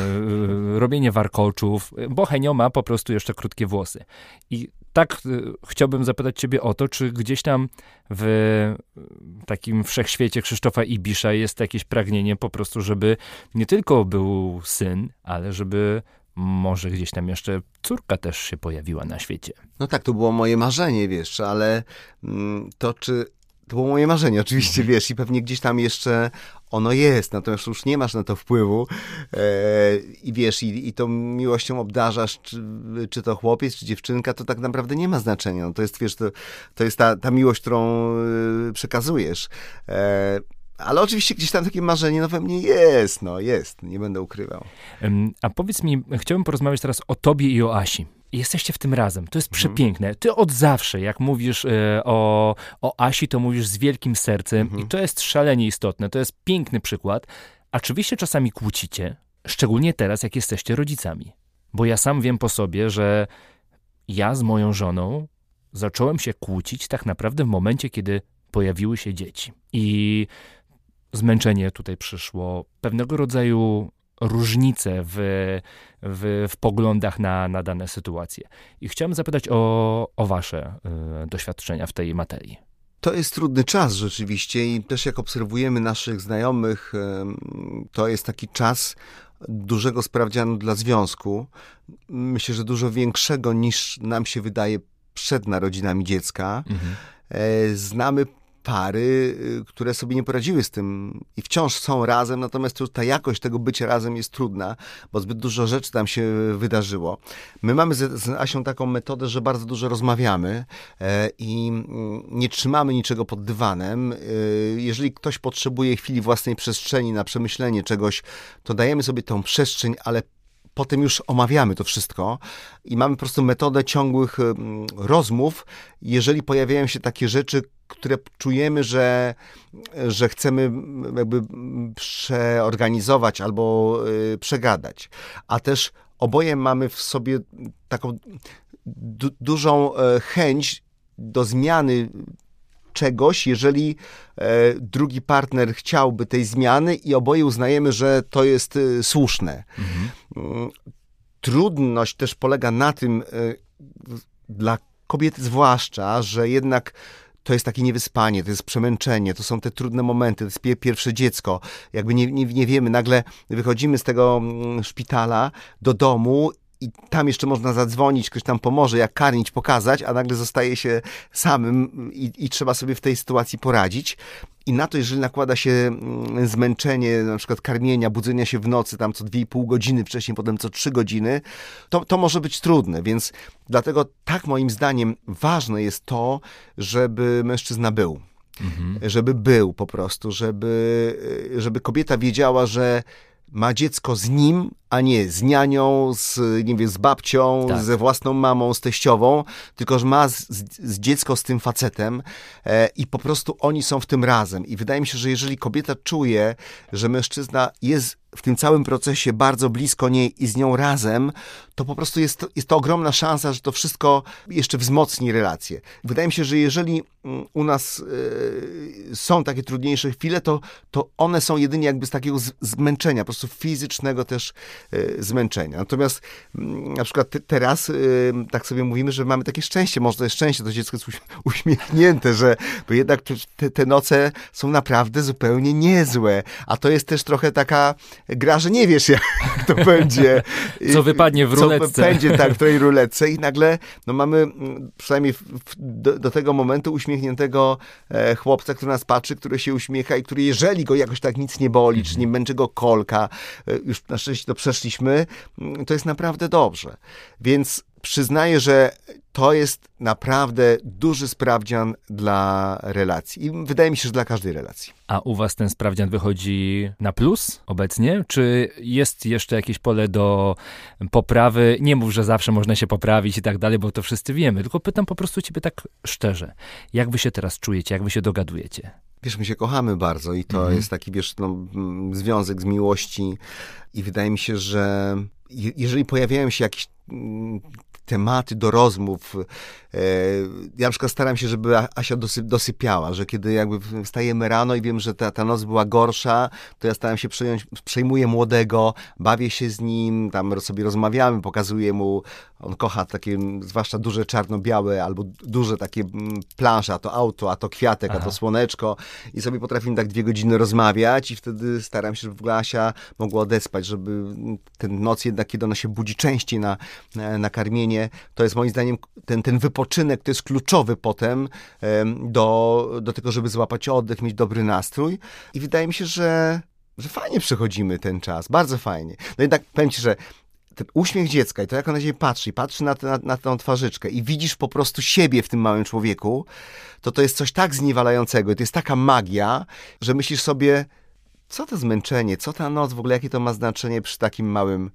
robienie warkoczów, bo Henio ma po prostu jeszcze krótkie włosy. I tak e, chciałbym zapytać ciebie o to, czy gdzieś tam w takim wszechświecie Krzysztofa Ibisza jest jakieś pragnienie po prostu, żeby nie tylko był syn, ale żeby może gdzieś tam jeszcze córka też się pojawiła na świecie. No tak, to było moje marzenie, wiesz, ale mm, to czy to było moje marzenie, oczywiście, mhm. wiesz, i pewnie gdzieś tam jeszcze ono jest, natomiast już nie masz na to wpływu e, i wiesz, i, i tą miłością obdarzasz, czy, czy to chłopiec, czy dziewczynka, to tak naprawdę nie ma znaczenia. No to jest, wiesz, to, to jest ta, ta miłość, którą e, przekazujesz. E, ale oczywiście gdzieś tam takie marzenie no we mnie jest, no jest, nie będę ukrywał. A powiedz mi, chciałbym porozmawiać teraz o tobie i o Asi jesteście w tym razem. To jest mhm. przepiękne. Ty od zawsze, jak mówisz e, o, o Asi, to mówisz z wielkim sercem mhm. i to jest szalenie istotne. To jest piękny przykład. A czy wy się czasami kłócicie? Szczególnie teraz, jak jesteście rodzicami. Bo ja sam wiem po sobie, że ja z moją żoną zacząłem się kłócić tak naprawdę w momencie, kiedy pojawiły się dzieci. I zmęczenie tutaj przyszło, pewnego rodzaju różnice w, w, w poglądach na, na dane sytuacje. I chciałem zapytać o, o Wasze y, doświadczenia w tej materii. To jest trudny czas rzeczywiście i też jak obserwujemy naszych znajomych, to jest taki czas dużego sprawdzianu dla związku. Myślę, że dużo większego niż nam się wydaje przed narodzinami dziecka. Mhm. E, znamy pary, y, które sobie nie poradziły z tym i wciąż są razem, natomiast ta jakość tego bycia razem jest trudna, bo zbyt dużo rzeczy tam się wydarzyło. My mamy z, Asią taką metodę, że bardzo dużo rozmawiamy e, i mm, nie trzymamy niczego pod dywanem. E, jeżeli ktoś potrzebuje chwili własnej przestrzeni na przemyślenie czegoś, to dajemy sobie tą przestrzeń, ale potem już omawiamy to wszystko i mamy po prostu metodę ciągłych rozmów, jeżeli pojawiają się takie rzeczy, które czujemy, że, że chcemy jakby przeorganizować albo y, przegadać. A też oboje mamy w sobie taką du dużą e, chęć do zmiany czegoś, jeżeli e, drugi partner chciałby tej zmiany i oboje uznajemy, że to jest e, słuszne. Mhm. Trudność też polega na tym, dla kobiety zwłaszcza, że jednak to jest takie niewyspanie, to jest przemęczenie, to są te trudne momenty, to jest pierwsze dziecko. Jakby nie, nie, nie wiemy, nagle wychodzimy z tego mm, szpitala do domu i tam jeszcze można zadzwonić, ktoś tam pomoże, jak karmić, pokazać, a nagle zostaje się samym i, i, trzeba sobie w tej sytuacji poradzić. I na to, jeżeli nakłada się mm, zmęczenie, na przykład karmienia, budzenia się w nocy, tam co 2,5 godziny wcześniej, potem co 3 godziny, to, to może być trudne. Więc dlatego tak moim zdaniem ważne jest to, żeby mężczyzna był. Mhm. Żeby był po prostu, żeby, żeby kobieta wiedziała, że ma dziecko z nim, a nie z nianią, z, nie wiem, z babcią, tak. ze własną mamą, z teściową, tylko że ma z, z, dziecko z tym facetem e, i po prostu oni są w tym razem. I wydaje mi się, że jeżeli kobieta czuje, że mężczyzna jest w tym całym procesie bardzo blisko niej i z nią razem, to po prostu jest to, jest to ogromna szansa, że to wszystko jeszcze wzmocni relacje. Wydaje mi się, że jeżeli mm, u nas y, są takie trudniejsze chwile, to, to one są jedynie jakby z takiego zmęczenia, po prostu fizycznego też zmęczenia. Natomiast y, na przykład te, teraz tak sobie mówimy, że mamy takie szczęście, może to jest szczęście, to dziecko jest [laughs] uśmiechnięte, że bo jednak te, te noce są naprawdę zupełnie niezłe, a to jest też trochę taka gra, że nie wiesz [laughs] jak to będzie. Co wypadnie w ruletce. Co będzie tak w tej ruletce i nagle no mamy mm, przynajmniej w, do, do, tego momentu uśmiechniętego e, chłopca, który nas patrzy, który się uśmiecha i który jeżeli go jakoś tak nic nie boli, czy nie męczy go kolka, e, już na szczęście to przeszliśmy, mm, to jest naprawdę dobrze. Więc przyznaję, że to jest naprawdę duży sprawdzian dla relacji. I wydaje mi się, że dla każdej relacji. A u was ten sprawdzian wychodzi na plus obecnie? Czy jest jeszcze jakieś pole do poprawy? Nie mów, że zawsze można się poprawić i tak dalej, bo to wszyscy wiemy. Tylko pytam po prostu ciebie tak szczerze. Jak wy się teraz czujecie? Jak wy się dogadujecie? Wiesz, my się kochamy bardzo i to mhm. jest taki, wiesz, no, związek z miłości i wydaje mi się, że jeżeli pojawiają się jakieś tematy do rozmów. E, ja na przykład staram się, żeby Asia dosypiała, że kiedy jakby wstajemy rano i wiem, że ta, ta noc była gorsza, to ja staram się przejąć, przejmuję młodego, bawię się z nim, tam sobie rozmawiamy, pokazuję mu, on kocha takie, zwłaszcza duże czarno-białe albo duże takie plansze, a to auto, a to kwiatek, Aha. a to słoneczko i sobie potrafimy tak dwie godziny rozmawiać i wtedy staram się, żeby Asia mogła odespać, żeby ten noc jednak, kiedy ona się budzi częściej na, na karmienie, to jest moim zdaniem ten, ten wypoczynek to jest kluczowy potem do, do tego, żeby złapać oddech, mieć dobry nastrój. I wydaje mi się, że, że fajnie przechodzimy ten czas, bardzo fajnie. No jednak powiem ci, że ten uśmiech dziecka i to, jak ona się patrzy, i patrzy na, na, na tę twarzyczkę i widzisz po prostu siebie w tym małym człowieku, to to jest coś tak zniewalającego to jest taka magia, że myślisz sobie, co to zmęczenie, co ta noc, w ogóle jakie to ma znaczenie przy takim małym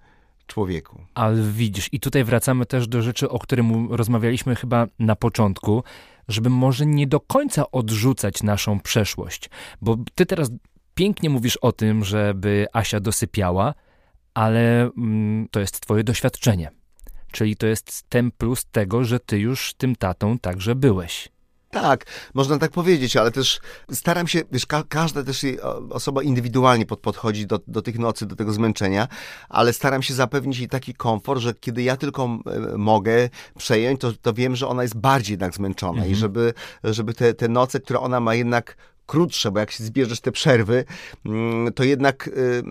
człowieku. Ale widzisz, i tutaj wracamy też do rzeczy, o którym rozmawialiśmy chyba na początku, żeby może nie do końca odrzucać naszą przeszłość. Bo ty teraz pięknie mówisz o tym, żeby Asia dosypiała, ale mm, to jest twoje doświadczenie. Czyli to jest ten plus tego, że ty już tym tatą także byłeś. Tak, można tak powiedzieć, ale też staram się, wiesz, ka każda też osoba indywidualnie pod, podchodzi do, do tych nocy, do tego zmęczenia, ale staram się zapewnić jej taki komfort, że kiedy ja tylko mogę przejąć, to, to wiem, że ona jest bardziej jednak zmęczona mhm. i żeby, żeby te, te noce, które ona ma jednak krótsze, bo jak się zbierzesz te przerwy, mm, to jednak y,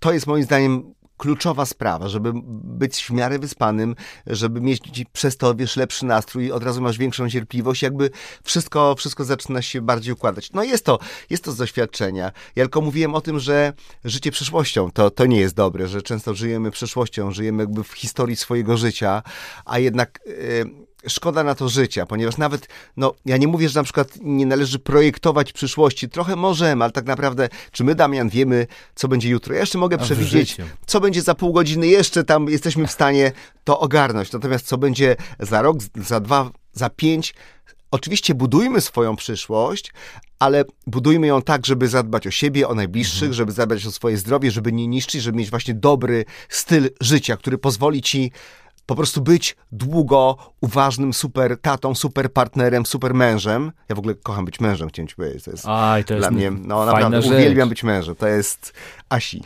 to jest moim zdaniem kluczowa sprawa, żeby być w miarę wyspanym, żeby mieć przez to, wiesz, lepszy nastrój, od razu masz większą cierpliwość, jakby wszystko, wszystko zaczyna się bardziej układać. No jest to, jest to z doświadczenia. Ja tylko mówiłem o tym, że życie przeszłością to, to nie jest dobre, że często żyjemy przeszłością, żyjemy jakby w historii swojego życia, a jednak... Yy, szkoda na to życia, ponieważ nawet, no, ja nie mówię, że na przykład nie należy projektować przyszłości, trochę możemy, ale tak naprawdę, czy my, Damian, wiemy, co będzie jutro? Ja jeszcze mogę przewidzieć, co będzie za pół godziny, jeszcze tam jesteśmy w stanie to ogarnąć, natomiast co będzie za rok, za dwa, za pięć, Oczywiście budujmy swoją przyszłość, ale budujmy ją tak, żeby zadbać o siebie, o najbliższych, mhm. żeby zadbać o swoje zdrowie, żeby nie niszczyć, żeby mieć właśnie dobry styl życia, który pozwoli ci po prostu być długo uważnym super tatą, super partnerem, super mężem. Ja w ogóle kocham być mężem, chciałem ci powiedzieć. To jest Aj, to dla jest mnie, no naprawdę, rzecz. uwielbiam być mężem. To jest Asi.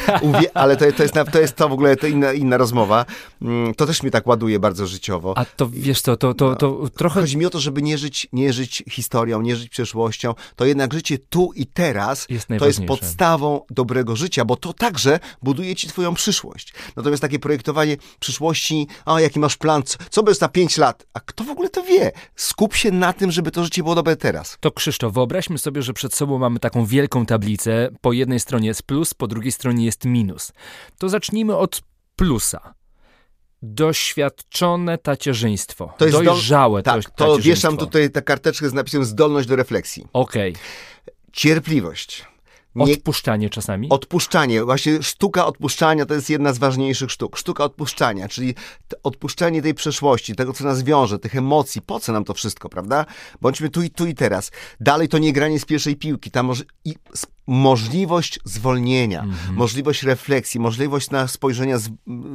[laughs] ale to, to, jest, to jest to w ogóle to inna, inna rozmowa. Mm, to też mnie tak ładuje bardzo życiowo. A to wiesz co, to, to, to no. trochę... Chodzi mi o to, żeby nie żyć, nie żyć historią, nie żyć przeszłością. To jednak życie tu i teraz jest to jest podstawą dobrego życia, bo to także buduje ci twoją przyszłość. Natomiast takie projektowanie przyszłości, a jaki masz plan, co bez na pięć lat? A kto w ogóle to wie? Skup się na tym, żeby to życie było dobre teraz. To Krzysztof, wyobraźmy sobie, że przed sobą mamy taką wielką tablicę. Po jednej stronie jest plus, po drugiej stronie jest minus. To zacznijmy od plusa doświadczone tacierzyństwo. To jest dojrzałe Tak, to wieszam tutaj tę karteczkę z napisem zdolność do refleksji. Okej. Okay. Cierpliwość. Nie, odpuszczanie czasami? Odpuszczanie. Właśnie sztuka odpuszczania to jest jedna z ważniejszych sztuk. Sztuka odpuszczania, czyli odpuszczanie tej przeszłości, tego, co nas wiąże, tych emocji. Po co nam to wszystko, prawda? Bądźmy tu i tu i teraz. Dalej to nie granie z pierwszej piłki. Ta moż i możliwość zwolnienia, mhm. możliwość refleksji, możliwość na spojrzenia z,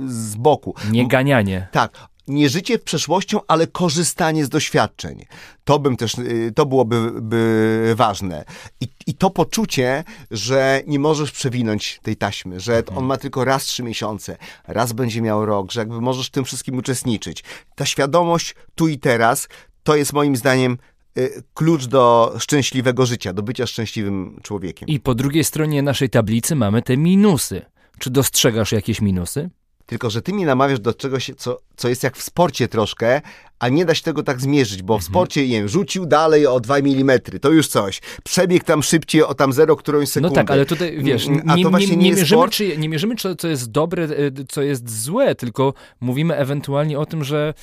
z boku. Nie ganianie. Tak nie życie przeszłością, ale korzystanie z doświadczeń. To bym też, y, to byłoby by ważne. I, I to poczucie, że nie możesz przewinąć tej taśmy, że mhm. on ma tylko raz trzy miesiące, raz będzie miał rok, że jakby możesz w tym wszystkim uczestniczyć. Ta świadomość tu i teraz, to jest moim zdaniem y, klucz do szczęśliwego życia, do bycia szczęśliwym człowiekiem. I po drugiej stronie naszej tablicy mamy te minusy. Czy dostrzegasz jakieś minusy? Tylko, że ty mi namawiasz do czegoś, co, co jest jak w sporcie troszkę, a nie da się tego tak zmierzyć, bo w mhm. sporcie, nie wiem, rzucił dalej o 2 mm, to już coś. Przebieg tam szybciej o tam 0 którąś sekundę. No tak, ale tutaj, wiesz, mm, nie, nie, nie, nie mierzymy, sport... czy, nie mierzymy, czy, co jest dobre, e, co jest złe, tylko mówimy ewentualnie o tym, że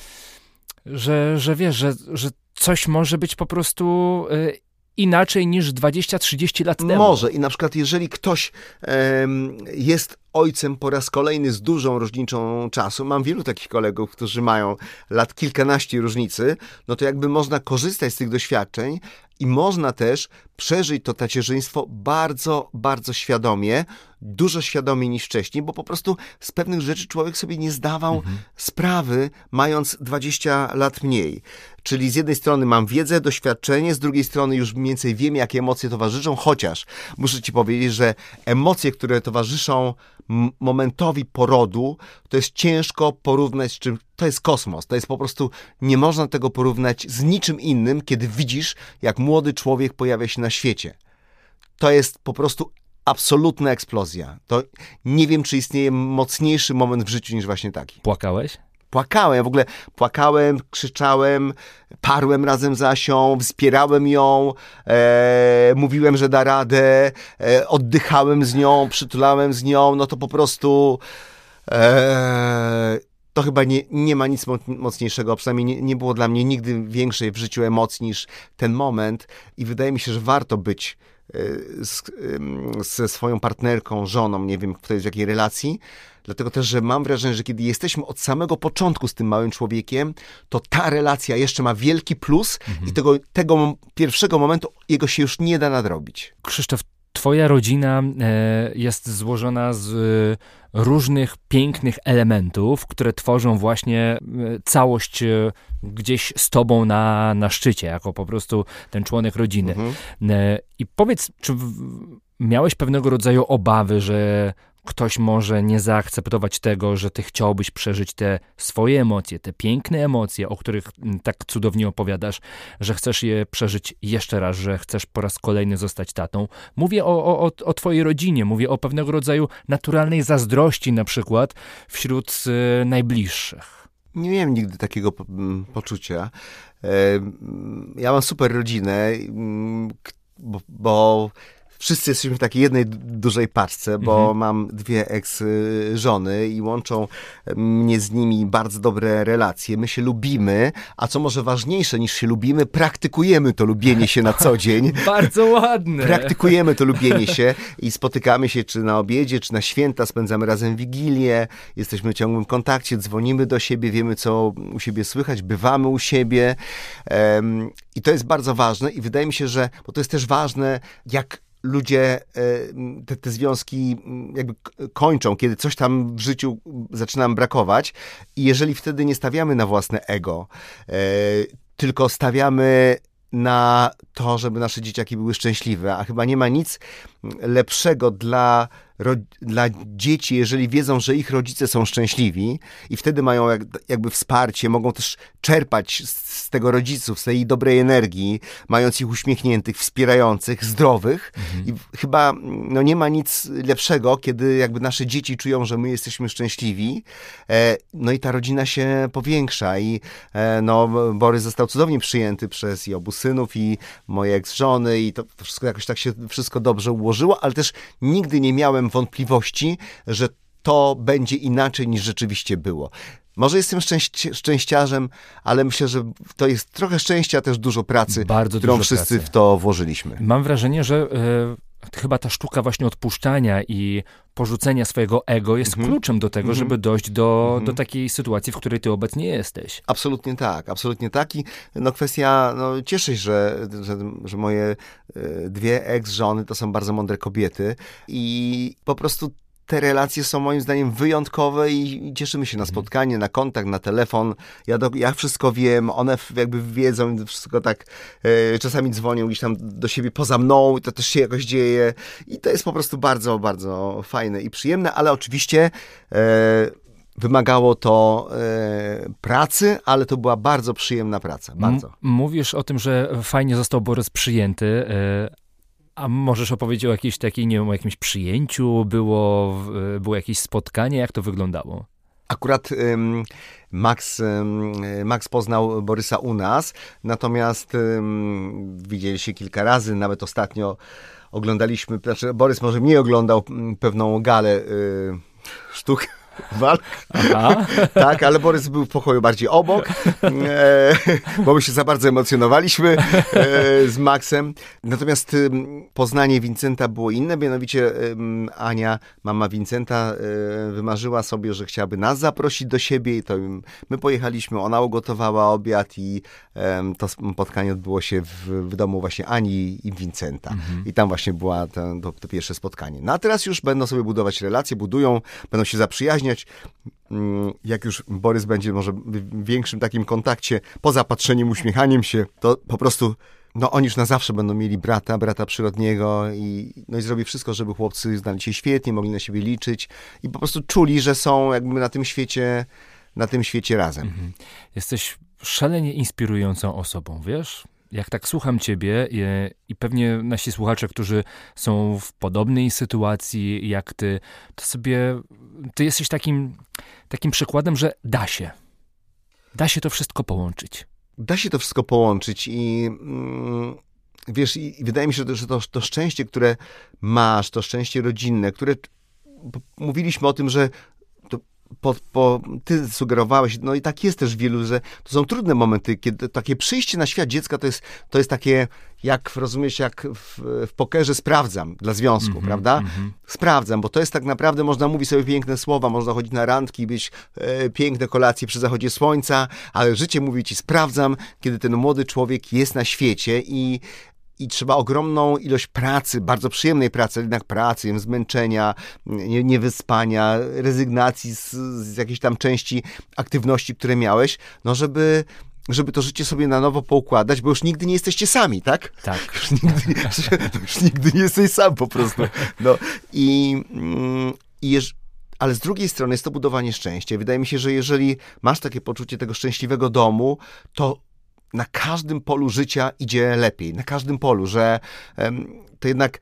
że, że wiesz, że, że coś może być po prostu y, inaczej niż 20-30 lat temu. Może i na przykład jeżeli ktoś jest ojcem po raz kolejny z dużą różnicą czasu, mam wielu takich kolegów, którzy mają lat kilkanaście różnicy, no to jakby można korzystać z tych doświadczeń i można też przeżyć to tacierzyństwo bardzo, bardzo świadomie, dużo świadomiej niż wcześniej, bo po prostu z pewnych rzeczy człowiek sobie nie zdawał mhm. sprawy, mając 20 lat mniej. Czyli z jednej strony mam wiedzę, doświadczenie, z drugiej strony już mniej więcej wiem, jakie emocje towarzyszą, chociaż muszę ci powiedzieć, że emocje, które towarzyszą momentowi porodu, to jest ciężko porównać z czym. To jest kosmos. To jest po prostu. Nie można tego porównać z niczym innym, kiedy widzisz, jak młody człowiek pojawia się na świecie. To jest po prostu absolutna eksplozja. To nie wiem, czy istnieje mocniejszy moment w życiu niż właśnie taki. Płakałeś? Płakałem, w ogóle płakałem, krzyczałem, parłem razem z Asią, wspierałem ją, e, mówiłem, że da radę, e, oddychałem z nią, przytulałem z nią, no to po prostu e, to chyba nie, nie ma nic mocniejszego, przynajmniej nie, nie było dla mnie nigdy większej w życiu emocji niż ten moment i wydaje mi się, że warto być e, z, ze swoją partnerką, żoną, nie wiem kto jest w jakiej relacji, Dlatego też, że mam wrażenie, że kiedy jesteśmy od samego początku z tym małym człowiekiem, to ta relacja jeszcze ma wielki plus mhm. i tego, tego pierwszego momentu jego się już nie da nadrobić. Krzysztof, Twoja rodzina e, jest złożona z różnych pięknych elementów, które tworzą właśnie e, całość e, gdzieś z tobą na, na szczycie, jako po prostu ten członek rodziny. Mhm. I powiedz, czy miałeś pewnego rodzaju obawy, że ktoś może nie zaakceptować tego, że ty chciałbyś przeżyć te swoje emocje, te piękne emocje, o których mm, tak cudownie opowiadasz, że chcesz je przeżyć jeszcze raz, że chcesz po raz kolejny zostać tatą. Mówię o, o, o twojej rodzinie, mówię o pewnego rodzaju naturalnej zazdrości na przykład wśród y, najbliższych. Nie miałem nigdy takiego poczucia. E, ja mam super rodzinę, bo, bo wszyscy jesteśmy w takiej jednej dużej paczce, bo mhm. mam dwie ex-żony i łączą mnie z nimi bardzo dobre relacje. My się lubimy, a co może ważniejsze niż się lubimy, praktykujemy to lubienie się na co [laughs] dzień. bardzo ładne. Praktykujemy to lubienie się [laughs] i spotykamy się czy na obiedzie, czy na święta, spędzamy razem wigilię, jesteśmy w ciągłym kontakcie, dzwonimy do siebie, wiemy co u siebie słychać, bywamy u siebie. Um, I to jest bardzo ważne i wydaje mi się, że, bo to jest też ważne, jak ludzie e, te, te związki jakby kończą, kiedy coś tam w życiu zaczyna nam brakować i jeżeli wtedy nie stawiamy na własne ego, e, tylko stawiamy na to, żeby nasze dzieciaki były szczęśliwe, a chyba nie ma nic lepszego dla dla dzieci, jeżeli wiedzą, że ich rodzice są szczęśliwi i wtedy mają jak, jakby wsparcie, mogą też czerpać z, z, tego rodziców, z tej dobrej energii, mając ich uśmiechniętych, wspierających, zdrowych. Mhm. I chyba no, nie ma nic lepszego, kiedy jakby nasze dzieci czują, że my jesteśmy szczęśliwi. E, no i ta rodzina się powiększa i e, no, Borys został cudownie przyjęty przez i obu synów i moje ex-żony i to wszystko jakoś tak się wszystko dobrze ułożyło, ale też nigdy nie miałem miałem wątpliwości, że to będzie inaczej niż rzeczywiście było. Może jestem szczęści szczęściarzem, ale myślę, że to jest trochę szczęścia, też dużo pracy, Bardzo którą wszyscy pracy. w to włożyliśmy. Mam wrażenie, że chyba ta sztuka właśnie odpuszczania i porzucenia swojego ego jest mhm. kluczem do tego, mhm. żeby dojść do, mhm. do takiej sytuacji, w której ty obecnie jesteś. Absolutnie tak, absolutnie tak. I no kwestia, no cieszę się, że, że, że moje e, dwie ex-żony to są bardzo mądre kobiety i po prostu te relacje są moim zdaniem wyjątkowe i cieszymy się na mhm. spotkanie, na kontakt, na telefon. Ja, do, ja wszystko wiem, one jakby wiedzą, wszystko tak e, czasami dzwonią gdzieś tam do siebie poza mną i to też się jakoś dzieje i to jest po prostu bardzo, bardzo fajne i przyjemne, ale oczywiście e, Wymagało to e, pracy, ale to była bardzo przyjemna praca. Bardzo. M mówisz o tym, że fajnie został Borys przyjęty. E, a możesz opowiedzieć o jakiejś takiej, nie wiem, o jakimś przyjęciu? Było, było jakieś spotkanie? Jak to wyglądało? Akurat Max, Max poznał Borysa u nas, natomiast um, widzieli się kilka razy, nawet ostatnio oglądaliśmy, znaczy Borys może mnie oglądał pewną galę y, sztuk walk. Aha. [laughs] tak, ale Borys był w pokoju bardziej obok, e, bo my się za bardzo emocjonowaliśmy e, z Maxem. Natomiast poznanie Vincenta było inne, mianowicie Ania, mama Vincenta, e, wymarzyła sobie, że chciałaby nas zaprosić do siebie i to my pojechaliśmy, ona ugotowała obiad i to spotkanie odbyło się w, w domu właśnie Ani i Vincenta. Mhm. I tam właśnie było to, to, pierwsze spotkanie. No a teraz już będą sobie budować relacje, budują, będą się zaprzyjaźnić, Mm, jak już Borys będzie może w większym takim kontakcie, poza patrzeniem, uśmiechaniem się, to po prostu no oni już na zawsze będą mieli brata, brata przyrodniego i, no i zrobi wszystko, żeby chłopcy znali się świetnie, mogli na siebie liczyć i po prostu czuli, że są jakby na tym świecie, na tym świecie razem. Mhm. Jesteś szalenie inspirującą osobą, wiesz? Jak tak słucham ciebie i, i, pewnie nasi słuchacze, którzy są w podobnej sytuacji jak ty, to sobie, ty jesteś takim, takim przykładem, że da się. Da się to wszystko połączyć. Da się to wszystko połączyć i mm, wiesz, i wydaje mi się, że to, to szczęście, które masz, to szczęście rodzinne, które mówiliśmy o tym, że po, po, ty sugerowałeś, no i tak jest też wielu, że to są trudne momenty, kiedy takie przyjście na świat dziecka to jest, to jest takie, jak rozumiesz, jak w, w pokerze sprawdzam dla związku, mm -hmm, prawda? Mm -hmm. Sprawdzam, bo to jest tak naprawdę, można mówić sobie piękne słowa, można chodzić na randki, być e, piękne kolacje przy zachodzie słońca, ale życie mówi ci sprawdzam, kiedy ten młody człowiek jest na świecie i i trzeba ogromną ilość pracy, bardzo przyjemnej pracy, jednak pracy, zmęczenia, niewyspania, rezygnacji z, z jakiejś tam części aktywności, które miałeś, no żeby żeby to życie sobie na nowo poukładać, bo już nigdy nie jesteście sami, tak? Tak. [laughs] Już nigdy, [laughs] już nigdy nie jesteś sam po prostu. No i, mm, i jeż, ale z drugiej strony jest to budowanie szczęścia. Wydaje mi się, że jeżeli masz takie poczucie tego szczęśliwego domu, to na każdym polu życia idzie lepiej, na każdym polu, że to jednak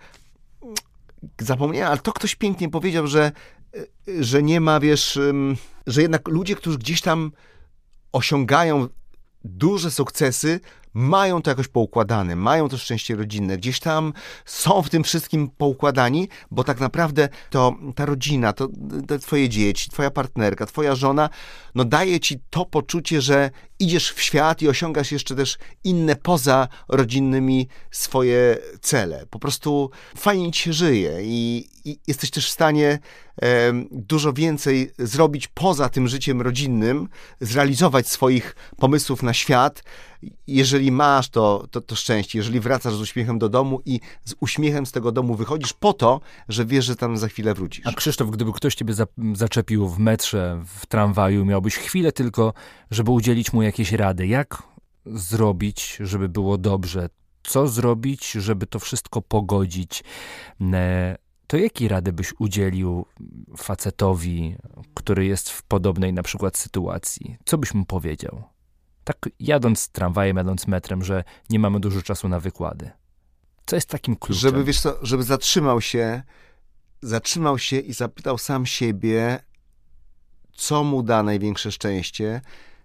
zapomniałem, ale to ktoś pięknie powiedział, że, e, że nie ma, wiesz, że jednak ludzie, którzy gdzieś tam osiągają duże sukcesy, mają to jakoś poukładane, mają to szczęście rodzinne, gdzieś tam są w tym wszystkim poukładani, bo tak naprawdę to ta rodzina, to, twoje dzieci, twoja partnerka, twoja żona, no daje ci to poczucie, że idziesz w świat i osiągasz jeszcze też inne poza rodzinnymi swoje cele. Po prostu fajnie ci się żyje i, i jesteś też w stanie e, dużo więcej zrobić poza tym życiem rodzinnym, zrealizować swoich pomysłów na świat, jeżeli masz to, to, to szczęście, jeżeli wracasz z uśmiechem do domu i z uśmiechem z tego domu wychodzisz po to, że wiesz, że tam za chwilę wrócisz. A Krzysztof, gdyby ktoś ciebie za, zaczepił w metrze, w tramwaju, miałbyś chwilę tylko, żeby udzielić mu jakieś rady. Jak zrobić, żeby było dobrze? Co zrobić, żeby to wszystko pogodzić? To jakiej rady byś udzielił facetowi, który jest w podobnej na przykład sytuacji? Co byś mu powiedział? Tak jadąc tramwajem, jadąc metrem, że nie mamy dużo czasu na wykłady. Co jest takim kluczem? Żeby, wiesz co, żeby zatrzymał się, zatrzymał się i zapytał sam siebie, co mu da największe szczęście,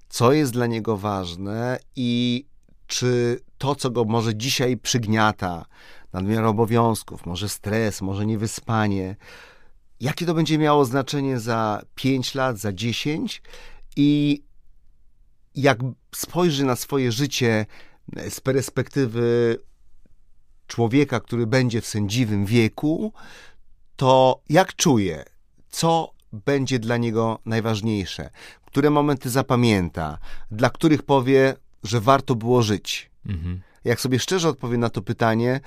co jest dla niego ważne i czy to, co go może dzisiaj przygniata, nadmiar obowiązków, może stres, może niewyspanie, jakie to będzie miało znaczenie za 5 lat, za 10 i jak spojrzy na swoje życie z perspektywy człowieka, który będzie w sędziwym wieku, to jak czuje, co będzie dla niego najważniejsze, które momenty zapamięta, dla których powie, że warto było żyć. Mhm. Jak sobie szczerze odpowie na to pytanie,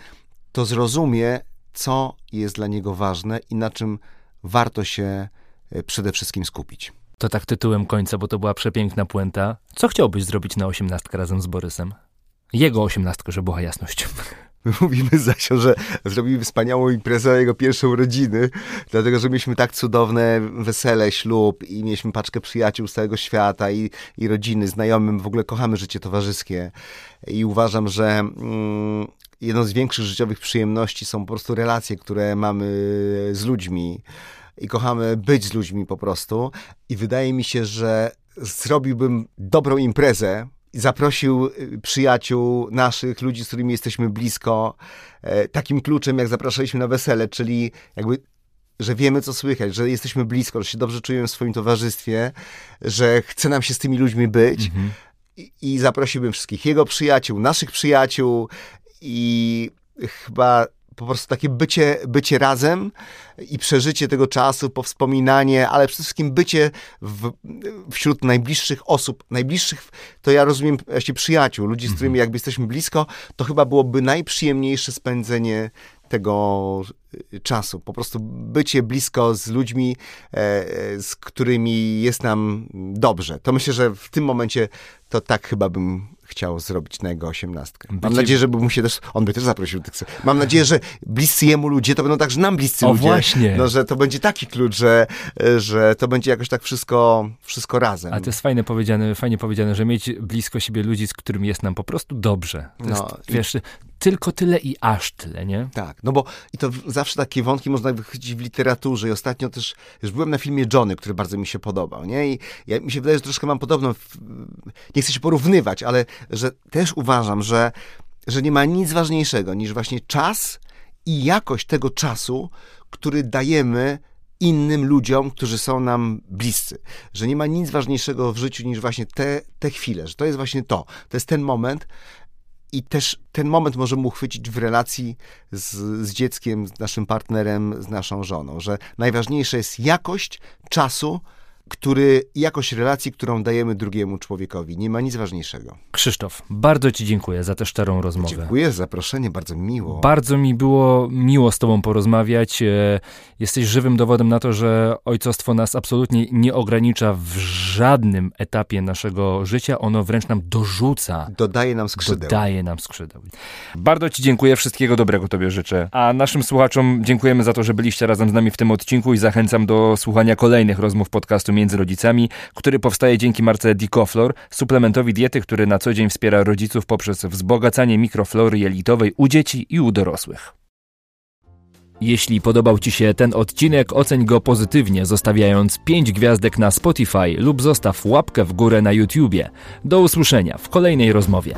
to zrozumie, co jest dla niego ważne i na czym warto się e, przede wszystkim skupić. To tak tytułem końca, bo to była przepiękna puenta. Co chciałbyś zrobić na osiemnastkę razem z Borysem? Jego osiemnastkę, żeby była jasność. [laughs] My mówimy z Zasią, że zrobimy wspaniałą imprezę jego pierwszej urodziny, dlatego, że mieliśmy tak cudowne wesele, ślub i mieliśmy paczkę przyjaciół z całego świata i, i rodziny, znajomym. W ogóle kochamy życie towarzyskie i uważam, że mm, jedną z większych życiowych przyjemności są po prostu relacje, które mamy z ludźmi i kochamy być z ludźmi po prostu. I wydaje mi się, że zrobiłbym dobrą imprezę, zaprosił y, przyjaciół naszych, ludzi, z którymi jesteśmy blisko, e, takim kluczem, jak zapraszaliśmy na wesele, czyli jakby że wiemy, co słychać, że jesteśmy blisko, że się dobrze czujemy w swoim towarzystwie, że chce nam się z tymi ludźmi być. Mhm. I, I zaprosiłbym wszystkich jego przyjaciół, naszych przyjaciół i chyba po prostu takie bycie, bycie razem i przeżycie tego czasu, powspominanie, ale przede wszystkim bycie w, wśród najbliższych osób, najbliższych, to ja rozumiem właśnie przyjaciół, ludzi, z którymi mhm. jakby jesteśmy blisko, to chyba byłoby najprzyjemniejsze spędzenie tego y, czasu. Po prostu bycie blisko z ludźmi, e, z którymi jest nam dobrze. To myślę, że w tym momencie to tak chyba bym chciał zrobić na jego osiemnastkę. Bycie... Mam nadzieję, że by mu się też, on by też zaprosił tych. Mam nadzieję, że bliscy jemu ludzie to będą także nam bliscy o, ludzie. właśnie. No, że to będzie taki klucz, że, że to będzie jakoś tak wszystko, wszystko razem. A to jest fajnie powiedziane, fajnie powiedziane, że mieć blisko siebie ludzi, z którymi jest nam po prostu dobrze. To no, jest, wiesz, tylko tyle i aż tyle, nie? Tak, no bo i to zawsze takie wątki można wychodzić w literaturze i ostatnio też, już byłem na filmie Johnny, który bardzo mi się podobał, nie? I ja, mi się wydaje, że troszkę mam podobną, nie chcę się porównywać, ale że też uważam, że, że nie ma nic ważniejszego niż właśnie czas i jakość tego czasu, który dajemy innym ludziom, którzy są nam bliscy. Że nie ma nic ważniejszego w życiu niż właśnie te, te chwile, że to jest właśnie to. To jest ten moment, i też ten moment możemy uchwycić w relacji z, z dzieckiem, z naszym partnerem, z naszą żoną, że najważniejsza jest jakość czasu, który, jakość relacji, którą dajemy drugiemu człowiekowi. Nie ma nic ważniejszego. Krzysztof, bardzo Ci dziękuję za tę szczerą rozmowę. Dziękuję za zaproszenie, bardzo miło. Bardzo mi było miło z Tobą porozmawiać. E, jesteś żywym dowodem na to, że ojcostwo nas absolutnie nie ogranicza w żadnym etapie naszego życia. Ono wręcz nam dorzuca. Dodaje nam skrzydeł. Dodaje nam skrzydeł. Bardzo Ci dziękuję, wszystkiego dobrego Tobie życzę. A naszym słuchaczom dziękujemy za to, że byliście razem z nami w tym odcinku i zachęcam do słuchania kolejnych rozmów podcastu między rodzicami, który powstaje dzięki marce Dicoflor, suplementowi diety, który na co dzień wspiera rodziców poprzez wzbogacanie mikroflory jelitowej u dzieci i u dorosłych. Jeśli podobał Ci się ten odcinek, oceń go pozytywnie, zostawiając 5 gwiazdek na Spotify lub zostaw łapkę w górę na YouTubie. Do usłyszenia w kolejnej rozmowie.